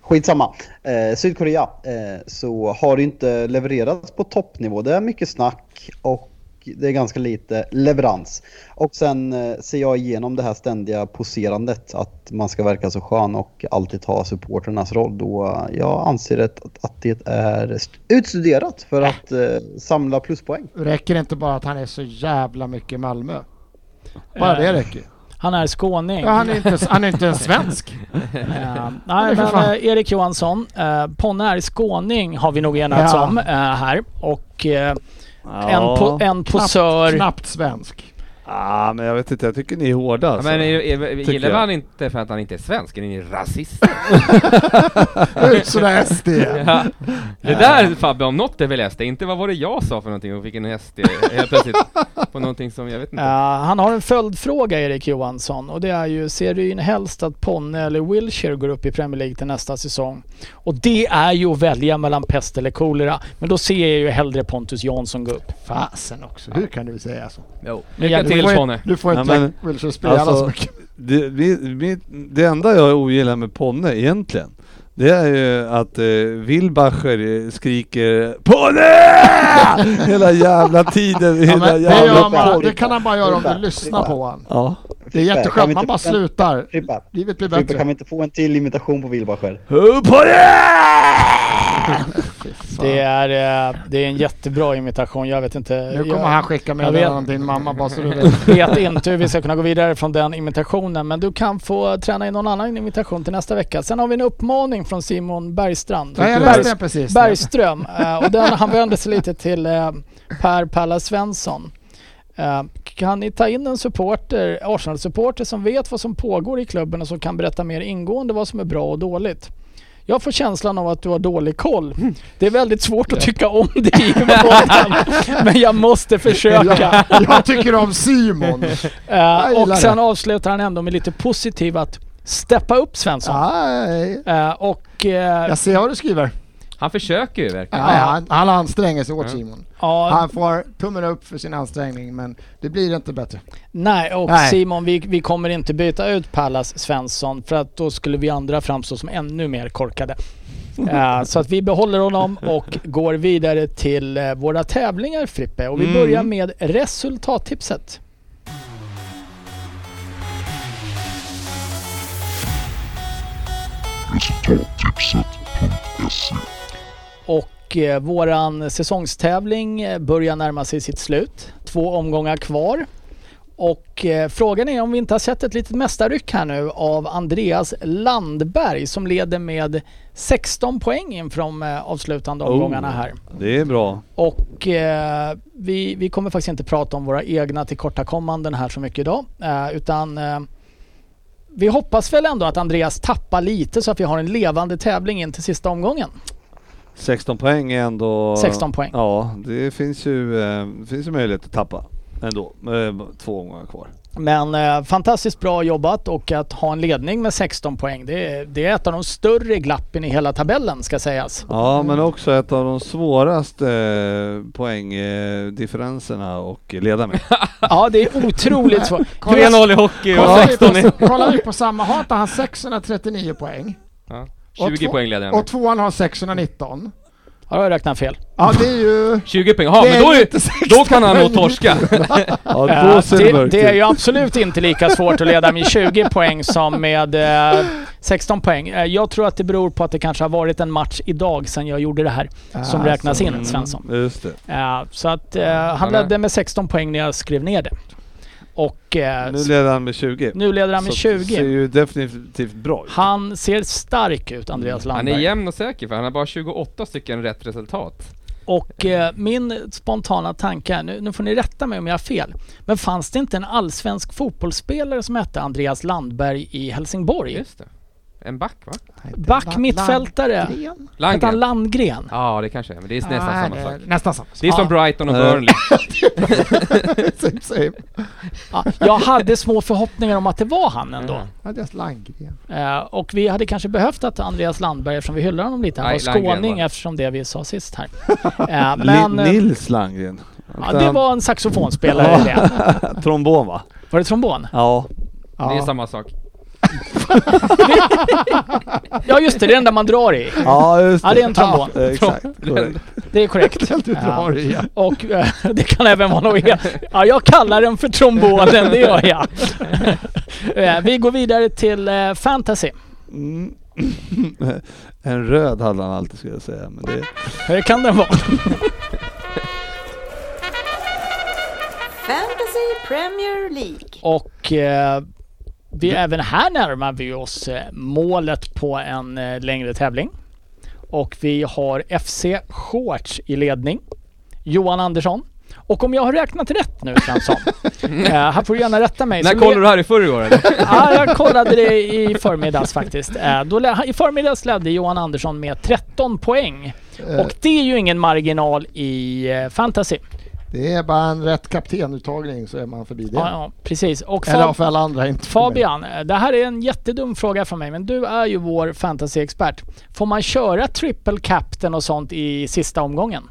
Skitsamma. Eh, Sydkorea. Eh, så har det inte levererats på toppnivå. Det är mycket snack och det är ganska lite leverans. Och sen eh, ser jag igenom det här ständiga poserandet. Att man ska verka så skön och alltid ta supporternas roll. Då eh, jag anser att, att det är utstuderat för att eh, samla pluspoäng. Räcker det inte bara att han är så jävla mycket i Malmö? Bara det räcker. Han är skåning. Ja, han, är inte, han är inte en svensk. Ja, nej men eh, Erik Johansson, eh, Ponne är skåning har vi nog enats Ja. om eh, här. Och eh, Ja. en, po- en posör. Knappt svensk. Ja, men jag vet inte, jag tycker ni är hårda alltså. men är, är, Tycker gillar jag. man inte för att han inte är svensk? Är ni rasister? Ut sådär SD. ja. Det där Fabbe om något är väl SD, inte vad var det jag sa för någonting och fick en SD helt plötsligt på någonting som jag vet inte. Ja, han har en följdfråga Erik Johansson och det är ju, ser du in helst att Ponne eller Wilshire går upp i Premier League till nästa säsong? Och det är ju att välja mellan pest eller kolera. Men då ser jag ju hellre Pontus Jansson gå upp. Fasen också, hur kan du säga så? Jo. Men Lycka jag- till du får, inte- Ja, men- spela alltså- så mycket. Det, vi, vi, det enda jag ogillar med Ponne egentligen, det är ju att eh, Wilbacher eh, skriker PONNE! Hela jävla tiden. Ja, hela det, jävla gör man, det kan han bara göra om du lyssnar på honom. Ja. Det är Kan jätteskönt, inte man bara slutar. Frippe, Livet blir Frippe, kan bättre. vi inte få en till imitation på Wilbacher? PONNE! Det är, eh, det är en jättebra imitation. Jag vet inte. Nu kommer jag, han skicka meddelanden vet- till din mamma bara så du vet. vet inte hur vi ska kunna gå vidare från den imitationen. Men du kan få träna in någon annan imitation till nästa vecka. Sen har vi en uppmaning från Simon Bergstrand. Nej, jag Berg- läste den precis. Bergström. eh, och den, han vänder sig lite till eh, Per Palla Svensson. Eh, kan ni ta in en supporter, Arsenal-supporter som vet vad som pågår i klubben och som kan berätta mer ingående vad som är bra och dåligt? Jag får känslan av att du har dålig koll. Det är väldigt svårt att tycka om dig i podden, men jag måste försöka. Jag, jag tycker om Simon. Eh, och sen det. avslutar han ändå med lite positiv att steppa upp Svensson. Eh, och jag ser vad du skriver. Han försöker ju verkligen. Ja, han, han anstränger sig åt. Simon. ja, Han får tummen upp för sin ansträngning men det blir inte bättre. nej, och Nej. Simon, vi, vi kommer inte byta ut Pallas Svensson för att då skulle vi andra framstå som ännu mer korkade. Eh, så att vi behåller honom och går vidare till eh, våra tävlingar Frippe. Och vi Mm. börjar med resultattipset. Resultattipset.se Och eh, våran säsongstävling eh, börjar närma sig sitt slut. Två omgångar kvar. Och eh, frågan är om vi inte har sett ett litet mästarryck här nu av Andreas Landberg som leder med 16 poäng inför eh, avslutande omgångarna Oh. här. Det är bra. Och eh, vi, vi kommer faktiskt inte prata om våra egna tillkortakommanden här så mycket idag. Eh, utan eh, vi hoppas väl ändå att Andreas tappar lite så att vi har en levande tävling in till sista omgången. 16 poäng är ändå... 16 poäng. Ja, det finns ju, eh, finns ju möjlighet att tappa ändå. Med två omgångar kvar. Men eh, fantastiskt bra jobbat och att ha en ledning med 16 poäng det är, det är ett av de större glappen i hela tabellen ska sägas. Ja, men också ett av de svåraste eh, poängdifferenserna och leda med. Ja det är otroligt svårt. 3-0 i hockey och Kolla vi 16 i... på, kolla vi på samma, inte han 639 poäng? Ja. Och 20 två- poäng leder han Och tvåan har 619. Har jag räknat fel? Ja det är ju... 20 poäng, ja men är då, inte är, 16 då kan han nog torska. Ja, då ser det det, det är ju absolut inte lika svårt att leda med 20 poäng som med eh, 16 poäng. Eh, jag tror att det beror på att det kanske har varit en match idag sedan jag gjorde det här som Ah, räknas så. in Svensson. Mm, Just det. Eh, så att eh, han ledde med 16 poäng när jag skrev ner det. Och eh, Nu leder han med 20. nu leder han med Så det ser 20. ju definitivt bra ut. Han ser stark ut, Andreas Han är Landberg. jämn och säker för han har bara 28 stycken rätt resultat. Och eh, min spontana tanke är, nu, nu får ni rätta mig om jag har fel, men fanns det inte en allsvensk fotbollsspelare som hette Andreas Landberg i Helsingborg? Just det. En back va? Back mittfältare. Landgren? Hette han Landgren? Landgren? Ja, det kanske är, men det är nästan Nej, samma det sak. Nästan samma Det är som Brighton och Ja. Burnley. same, same. Ja, jag hade små förhoppningar om att det var han ändå. Ja. Ja, är Landgren. Eh, och vi hade kanske behövt att Andreas Landberg, eftersom vi hyllar honom lite, han Nej, var Landgren skåning var eftersom det vi sa sist här. Eh, men eh, Nils Landgren. ja, det var en saxofonspelare det. Trombon va? Var det trombon? Ja. Det är Ja. samma sak. Ja just det, det är den där man drar i. Ja just Ja, det är en trombon. Ja, exakt. korrekt. Det är korrekt. Helt du drar i, ja. Och eh, det kan även vara något helt... Ja, jag kallar den för trombonen, det gör jag. Eh, vi går vidare till eh, fantasy. Mm. en röd hade han alltid skulle jag säga. Men det, Hur kan den vara? Fantasy Premier League. Och vi, även här närmar vi oss eh, målet på en eh, längre tävling. Och vi har FC Shorts i ledning. Johan Andersson. Och om jag har räknat rätt nu Svensson. eh, här får du gärna rätta mig. När kollade du här i förrgår eller? Ja, jag kollade det i förmiddags faktiskt. Eh, då I förmiddags ledde Johan Andersson med 13 poäng. Och det är ju ingen marginal i fantasy. Det är bara en rätt kaptenuttagning så är man förbi det. Ja, ja precis. Och Eller för alla andra, inte för. Fabian, det här är en jättedum fråga från mig, men du är ju vår fantasyexpert. Får man köra triple captain och sånt i sista omgången?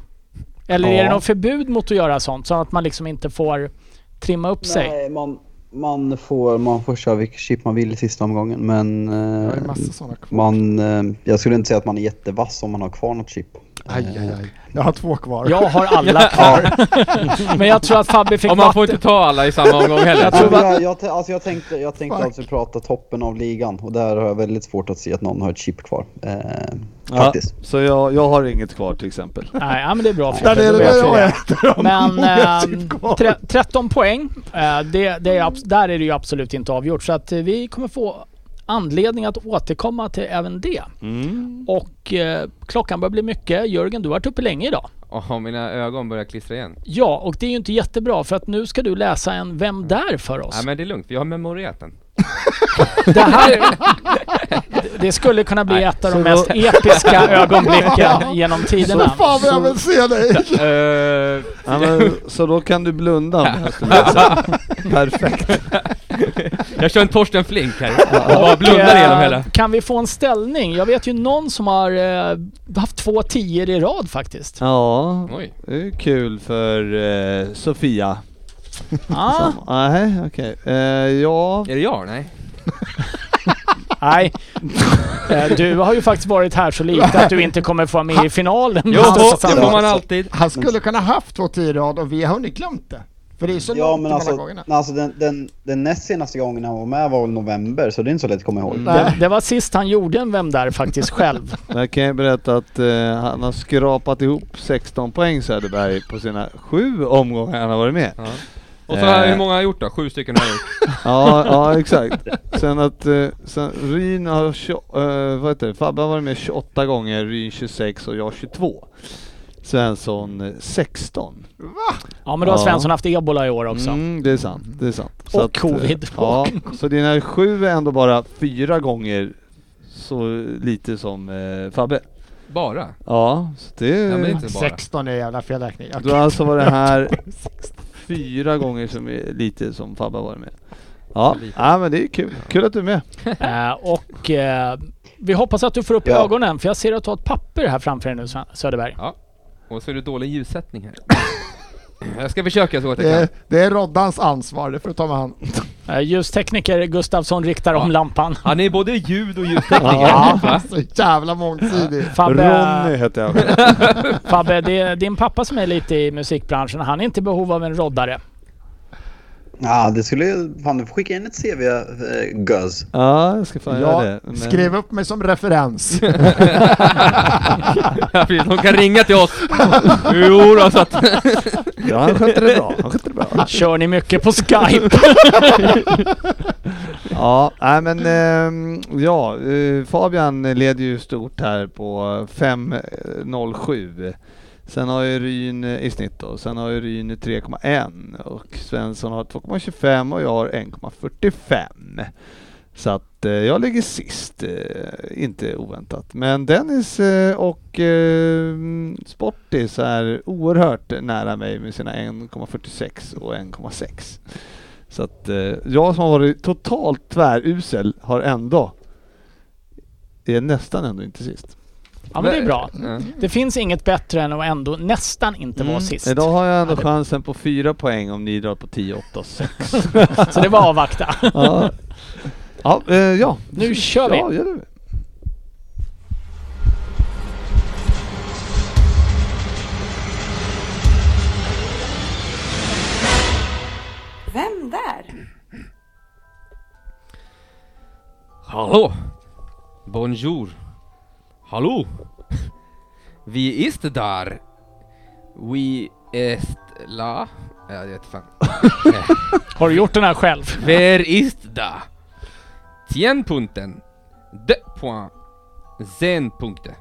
Eller är Ja. det något förbud mot att göra sånt så att man liksom inte får trimma upp sig? Nej, man, man, får, man får köra vilket chip man vill i sista omgången. Men eh, massa sådana kvar. man, eh, jag skulle inte säga att man är jättevass om man har kvar något chip. Aj, aj, aj. Jag har två kvar. Jag har alla kvar. men jag tror att Fabbe fick Och man får vatten. inte ta alla i samma omgång heller. Jag tror jag, jag, alltså jag tänkte, jag tänkte alltså prata toppen av ligan och där har jag väldigt svårt att se att någon har ett chip kvar. Eh, ja, faktiskt. så jag, jag har inget kvar till exempel. Nej, ja, men det är bra. Där Fabbe, är då det vet vi jag det. är efter. Men eh, tre, 13 poäng, eh, det, det är, där är det ju absolut inte avgjort. Så att eh, vi kommer få anledning att återkomma till även det. Mm. Och eh, klockan börjar bli mycket. Jörgen, du har varit uppe länge idag. Åh, mina ögon börjar klistra igen. Ja, och det är ju inte jättebra för att nu ska du läsa en Vem där för oss. Nej men det är lugnt, vi har memorerat den. Det här det- skulle kunna bli Nej, ett av så de då- mest episka ögonblicken genom Så tiderna. fan vad jag vill se dig! Eh, Ja, men, så då kan du blunda. Perfekt. jag kör en Torsten Flink här. Jag bara blundar Eh, igenom hela. Kan vi få en ställning? Jag vet ju någon som har eh, haft två tior i rad faktiskt. Ja, Oj. det är kul för eh, Sofia. Ah, Som- Nej, okej. Eh, ja, Är det jag? Nej. nej. Eh, Du har ju faktiskt varit här så lite att du inte kommer få vara med i finalen. Jo, Alltså, det får man alltid. Han skulle kunna haft två tior i rad och vi har hunnit glömt det. För det är så Ja långt men mellan alltså, gångerna. alltså den, den, den näst senaste gången han var med var väl november så det är inte så lätt att komma ihåg. Nej. det, det var sist han gjorde en Vem där faktiskt själv. jag kan ju berätta att eh, han har skrapat ihop 16 poäng Söderberg på sina sju omgångar han har varit med. Ja. Och så Eh. hur många har jag gjort då? Sju stycken har jag gjort. Ja, ja exakt. Sen att eh, sen Ryn har, tjo- eh, vad heter det, Fabbe har varit med 28 gånger, Ryn 26 och jag 22. Svensson eh, 16. Ja men då har Ja. Svensson haft ebola i år också. Mm, det är sant, det är sant. Och covid. Ja, så dina sju är ändå bara fyra gånger så lite som eh, Fabbe. Bara? Ja, så det Ja, men inte bara. 16 är jävla felräkning. Du har alltså varit här fyra gånger som är lite som Fabbe har varit med. Ja, ja men det är kul. Kul att du är med. Eh, och eh, vi hoppas att du får upp Ja. ögonen för jag ser att du har ett papper här framför dig nu Söderberg. Ja. Och så är det dålig ljussättning här. Jag ska försöka så gott Det jag är, kan. det är Roddans ansvar, det får du ta med han. Eh, ljustekniker Gustavsson riktar om lampan. Han är både ljud och ljustekniker. Ja, så jävla mångsidig. Fabbe, Ronny heter jag. Fabbe det är din pappa som är lite i musikbranschen. Han är inte i behov av en roddare. Ja det skulle ju, fan du får skicka in ett CV eh, Guzz. Ja, jag ska fan göra det. Men- skrev upp mig som referens. Ja, precis. De kan ringa till oss. Jo då, så att... Ja, han skötte det bra. Han skötte det bra. Kör ni mycket på Skype? Ja, nej men ehm, ja, eh, Fabian leder ju stort här på 5.07. Sen har ju Ryn eh, i snitt då, sen har ju Ryn 3,1 och Svensson har 2,25 och jag har 1,45. Så att eh, jag ligger sist, eh, inte oväntat. Men Dennis eh, och eh, Sportis är oerhört nära mig med sina 1,46 och 1,6. Så att eh, jag som har varit totalt tvärusel har ändå, är nästan ändå inte sist. Ja men det är bra. Det finns inget bättre än att ändå nästan inte vara sist. Mm. Idag har jag ändå chansen på fyra poäng om ni drar på 10, 8 och 6. Så det var avvakta. ja. Ja, eh, ja. Nu kör vi. Ja, gör det. Vem där? Hallå! Bonjour! Hallå! Vi ist där! We est la... Ja, jag vet fan. Har du gjort den här själv? Wer ist da? Tien punkten. De point. Zen punkte.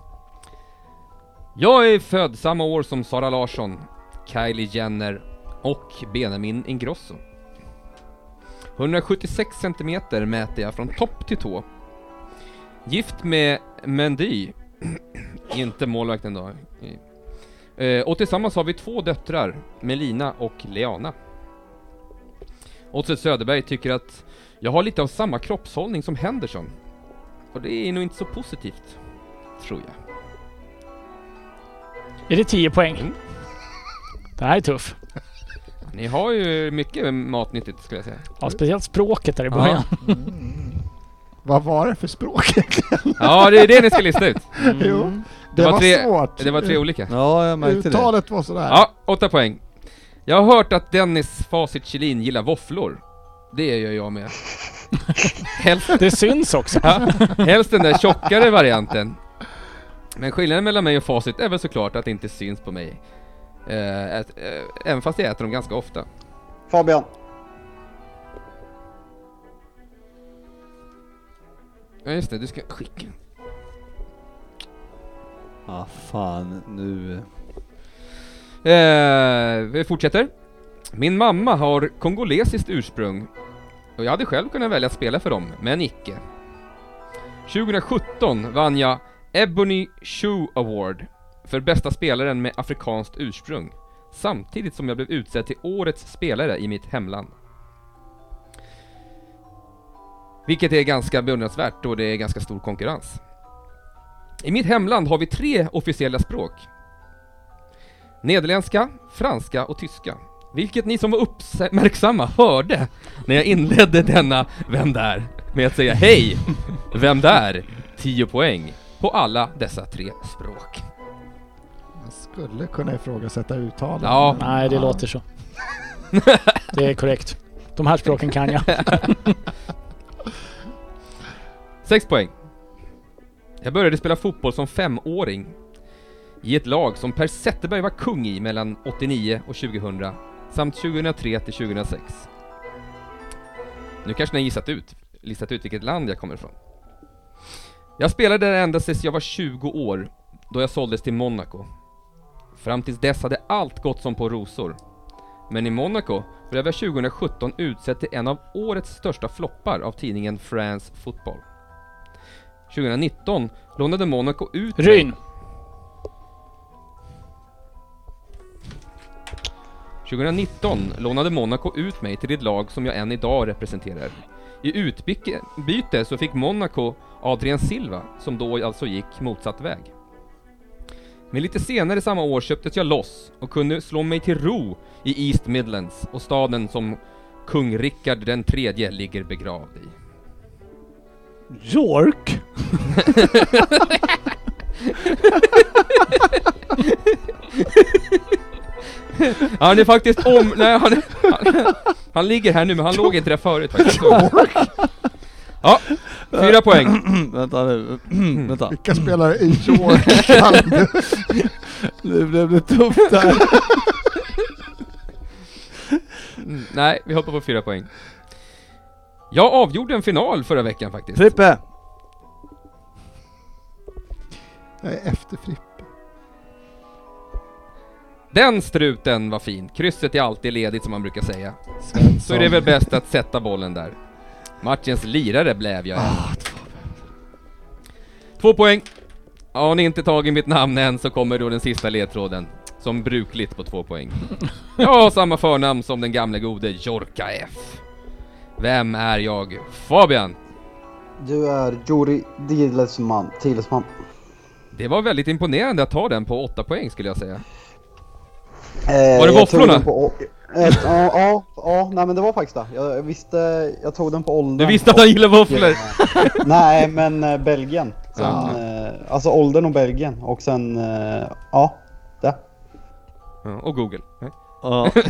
Jag är född samma år som Sara Larsson, Kylie Jenner och Benjamin Ingrosso. 176 centimeter mäter jag från topp till tå. Gift med Mendy, inte målvakten då. Eh, Och tillsammans har vi två döttrar, Melina och Leana. Oddset Söderberg tycker att jag har lite av samma kroppshållning som Henderson. Och det är nog inte så positivt, tror jag. Är det 10 poäng? Mm. Det här är tuff. Ni har ju mycket matnyttigt skulle jag säga. Ja, speciellt språket där i början. Vad var det för språk egentligen? Ja, det är det ni ska lista ut. Jo, det, Det var var, tre- svårt. Det var tre olika. Ja, jag märkte det. Uttalet var sådär. Ja, åtta poäng. Jag har hört att Dennis Facit Kjellin gillar våfflor. Det gör jag med. Helst, Det syns också. ja, helst den där tjockare varianten. Men skillnaden mellan mig och Facit är väl såklart att det inte syns på mig. Eh, ät, eh, även fast jag äter dem ganska ofta. Fabian. Ja just det, du ska skicka. Ja, fan nu. Eh, vi fortsätter. Min mamma har kongolesiskt ursprung och jag hade själv kunnat välja att spela för dem, men icke. 2017 vann jag Ebony Shoe Award för bästa spelaren med afrikanskt ursprung, samtidigt som jag blev utsedd till årets spelare i mitt hemland. Vilket är ganska beundransvärt då det är ganska stor konkurrens. I mitt hemland har vi tre officiella språk. Nederländska, franska och tyska. Vilket ni som var uppmärksamma hörde när jag inledde denna Vem där? med att säga Hej! Vem där? 10 poäng på alla dessa tre språk. Man skulle kunna ifrågasätta uttalet. Ja. Nej, det Ja. låter så. Det är korrekt. De här språken kan jag. 6 poäng. Jag började spela fotboll som femåring i ett lag som Per Zetterberg var kung i mellan 89 och 2000 samt 2003 till 2006. Nu kanske ni har gissat ut, listat ut vilket land jag kommer ifrån. Jag spelade där ända tills jag var 20 år, då jag såldes till Monaco. Fram tills dess hade allt gått som på rosor. Men i Monaco blev jag 2017 utsedd till en av årets största floppar av tidningen France Football. 2019 lånade Monaco ut Ryn. 2019 lånade Monaco ut mig till det lag som jag än idag representerar. I utbyte byte så fick Monaco Adrien Silva, som då alltså gick motsatt väg. Men lite senare samma år köptes jag loss och kunde slå mig till ro i East Midlands och staden som kung Rickard den tredje ligger begravd i. York? Han är faktiskt om... Nej, han, han, han ligger här nu, men han låg inte där förut faktiskt. Ja, fyra poäng. vänta nu. vänta. Vilka spelare i York kan du? Nu blev det tufft där. Mm, Nej, vi hoppar på fyra poäng. Jag avgjorde en final förra veckan faktiskt. Frippe! Jag är efter Frippe. Den struten var fin. Krysset är alltid ledigt som man brukar säga. Svensson. Så är det väl bäst att sätta bollen där. Matchens lirare blev jag. Två poäng. Har ni inte tagit mitt namn än så kommer då den sista ledtråden. Som brukligt på två poäng. Jag har samma förnamn som den gamle gode Jorka F. Vem är jag? Fabian. Du är Juri Dilesman. Tilesman. Det var väldigt imponerande att ta den på åtta poäng skulle jag säga. Eh, Var det våfflorna? Ja, ja, ja, nej men det var faktiskt det. Jag, visste, jag tog den på åldern. Du visste att han gillar våfflor? Nej, men eh, Belgien. Sen, Ja. eh, alltså åldern och Belgien. Och sen, eh, ja, det. Ja, och Google. Nej. Ja,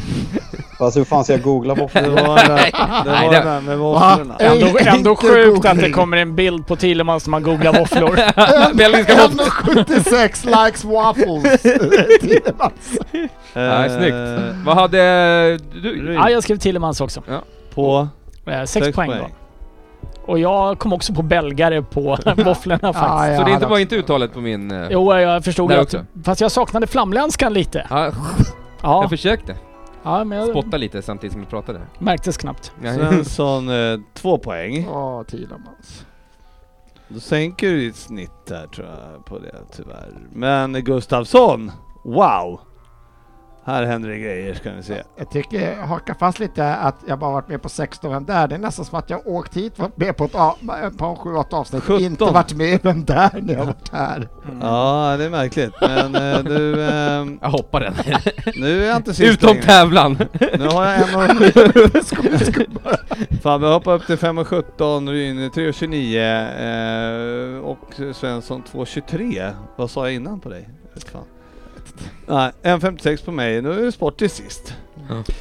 Alltså hur fan ska jag googla på? det var den där, det Nej, var det- den där med våfflorna. Va? Ändå, ändå sjukt att det kommer en bild på Tillemans när man googlar våfflor. Belgiska våfflor. 176 likes waffles. Tillemans. Nej, snyggt. Eh, Vad hade du? Ja, jag skrev Tillemans också. På Eh, Sex, poäng, då. Och jag kom också på belgare på våfflorna faktiskt. Ja, jag Så det inte var inte uttalet på min... eh, Jo, jag förstod också. Fast jag saknade flamländskan lite. Ja, Ja, jag försökte ja men jag spotta lite samtidigt som jag pratade. märktes knappt. Svensson, eh, två poäng. Ja, Tillemans. Då sänker du ditt snitt där tror jag på det tyvärr. Men Gustavsson, wow! Här händer det grejer ska ni se. Jag tycker jag hakar fast lite att jag bara varit med på 16 vem där. Det är nästan som att jag åkt hit, varit med på ett, sju, åtta avsnitt, 17. inte varit med vem där när jag varit här. Ja, det är märkligt. Men eh, du, ehm, Jag hoppar den. nu är jag inte sist Utom längre. tävlan! Nu har jag en och... Fabbe hoppar upp till 5.17, Ryn 3.29 eh, och Svensson 2.23. Vad sa jag innan på dig? Vet Nej, 1.56 på mig. Nu är det sport till sist.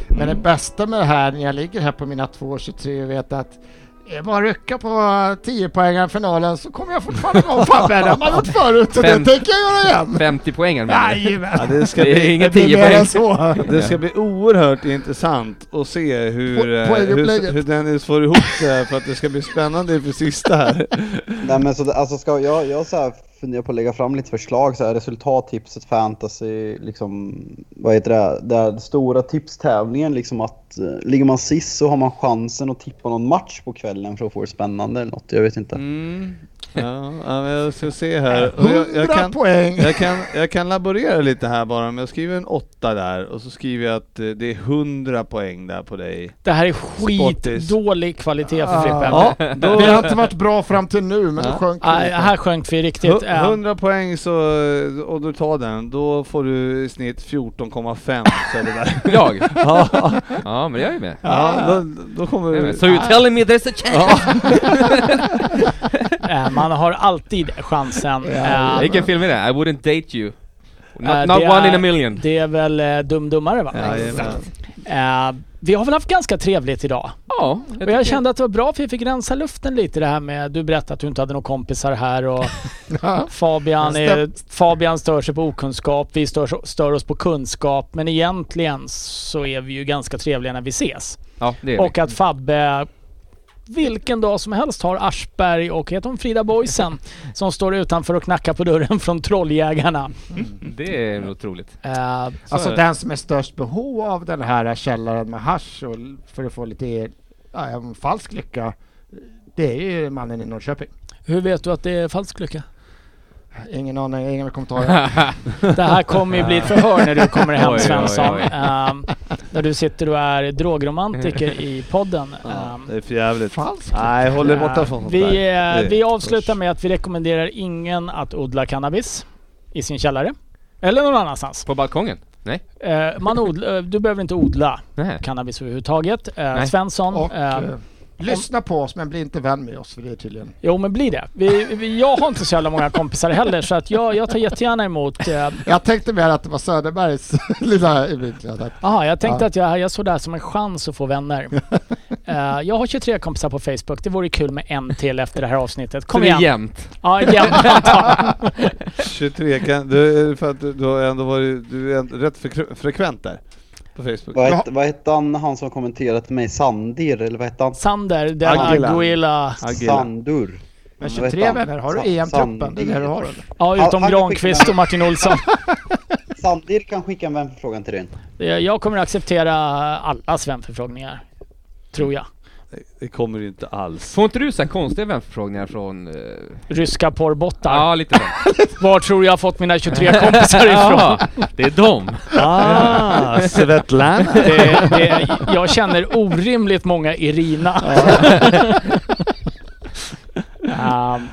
Men det bästa med det här när jag ligger här på mina 2.23 och vet att är bara rycka på 10 poängen finalen så kommer jag fortfarande vara Fabbe. Det har man gjort förut så det tänker jag göra igen. 50 poäng menar du? Ja, det ska Det är bli, inga Det blir 10 mer poäng. än så. det ska bli oerhört intressant att se hur, Po- eh, hur, hur Dennis får ihop det för att det ska bli spännande inför sista här. Nej men så alltså ska jag, jag så här funderar på att lägga fram lite förslag så här resultattipset fantasy liksom vad heter det, det stora tipstävlingen liksom att eh, ligger man sist så har man chansen att tippa någon match på kvällen för att få det spännande eller något, jag vet inte. Mm. Ja, ja, men jag ska se här. Och jag, 100 jag, kan, poäng. jag, kan, jag kan laborera lite här bara, men jag skriver en åtta där och så skriver jag att eh, det är 100 poäng där på dig. Det här är skitdålig kvalitet för Ah. Frippen. Ja, då, Det har inte varit bra fram till nu men Ja. det sjönk Nej, lite. här sjönk vi riktigt. Hu- Eh, 100 poäng så, och du tar den, då får du i snitt 14,5 så är det där. Jag? ja, Ja, men jag är med. ja, då, då kommer Jag du... So you're telling me there's a chance? eh, man har alltid chansen. Ja. Eh, Vilken film är det? I wouldn't date you. Not, Eh, not one in är- a million. Det är väl eh, Dum Dummare va? Jajamän. Eh, vi har väl haft ganska trevligt idag. Ja, Och tycker- jag kände att det var bra för vi fick rensa luften lite det här med, du berättade att du inte hade några kompisar här och Ja. Fabian, är, Fabian stör sig på okunskap, vi stör, stör oss på kunskap. Men egentligen så är vi ju ganska trevliga när vi ses. Ja, det är vi. Och att Fabbe vilken dag som helst har Aschberg och heter hon Frida Boysen som står utanför och knackar på dörren från Trolljägarna. Det är otroligt. Eh, Så Alltså är den som är störst behov av den här källaren med hasch och för att få lite ja, en falsk lycka det är ju mannen i Norrköping. hur vet du att det är falsk lycka? Ingen aning, inga kommentarer. Det här kommer ju bli ett förhör när du kommer hem Svensson. oj. Ehm, där du sitter och är drogromantiker i podden. Ja, Ehm, det är för jävligt. Falsk. Nej, håll er borta från sånt vi, där. eh, vi avslutar med att vi rekommenderar ingen att odla cannabis i sin källare. Eller någon annanstans. På balkongen? Nej? Eh, man odla, eh, du behöver inte odla Nej. cannabis överhuvudtaget. Eh, Nej. Svensson, Och eh, eh, lyssna på oss men bli inte vän med oss för det är tydligen jo men bli det. Vi, vi, jag har inte så jävla många kompisar heller så att jag, jag tar jättegärna emot. eh, Jag tänkte mer att det var Söderbergs lilla vinkling. Jaha, jag tänkte Ja. att jag, jag såg det här som en chans att få vänner. Eh, jag har 23 kompisar på Facebook. Det vore kul med en till efter det här avsnittet. Kom Så det är igen! jämnt? Ja, jämnt antal. 23 kan, du, för att du, du har ändå varit, du är ändå rätt frekve- frekvent där på Facebook. Vad hette, vad hette han, han som kommenterade till mig? Sandir, eller vad hette han? Sander, den. Aguila. Agila. Sandur. Men Vad hette 23 han? vänner, har du EM-truppen? Det är det du har eller? Ja, utom han Granqvist och Martin Olsson. Sandir kan skicka en vänförfrågan till dig. Jag kommer att acceptera allas vänförfrågningar. Tror jag. Det- kommer inte alls. Får inte du så här konstiga vänförfrågningar från... eh, Ryska porrbottar. Ja, lite så. Var tror du jag har fått mina 23 kompisar ifrån? Ja, det är dem. Ah, Svetlana! Det, det, jag känner orimligt många Irina. Um,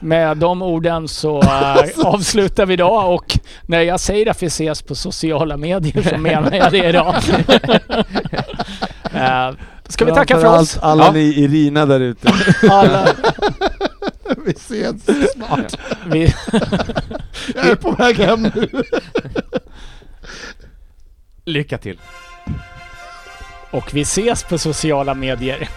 med de orden så uh, avslutar vi idag och när jag säger att vi ses på sociala medier så menar jag det idag. uh, ska vi tacka för oss? Alla Ja. ni Irina där ute. Vi ses snart. vi, Jag är på väg hem nu. Lycka till. och vi ses på sociala medier.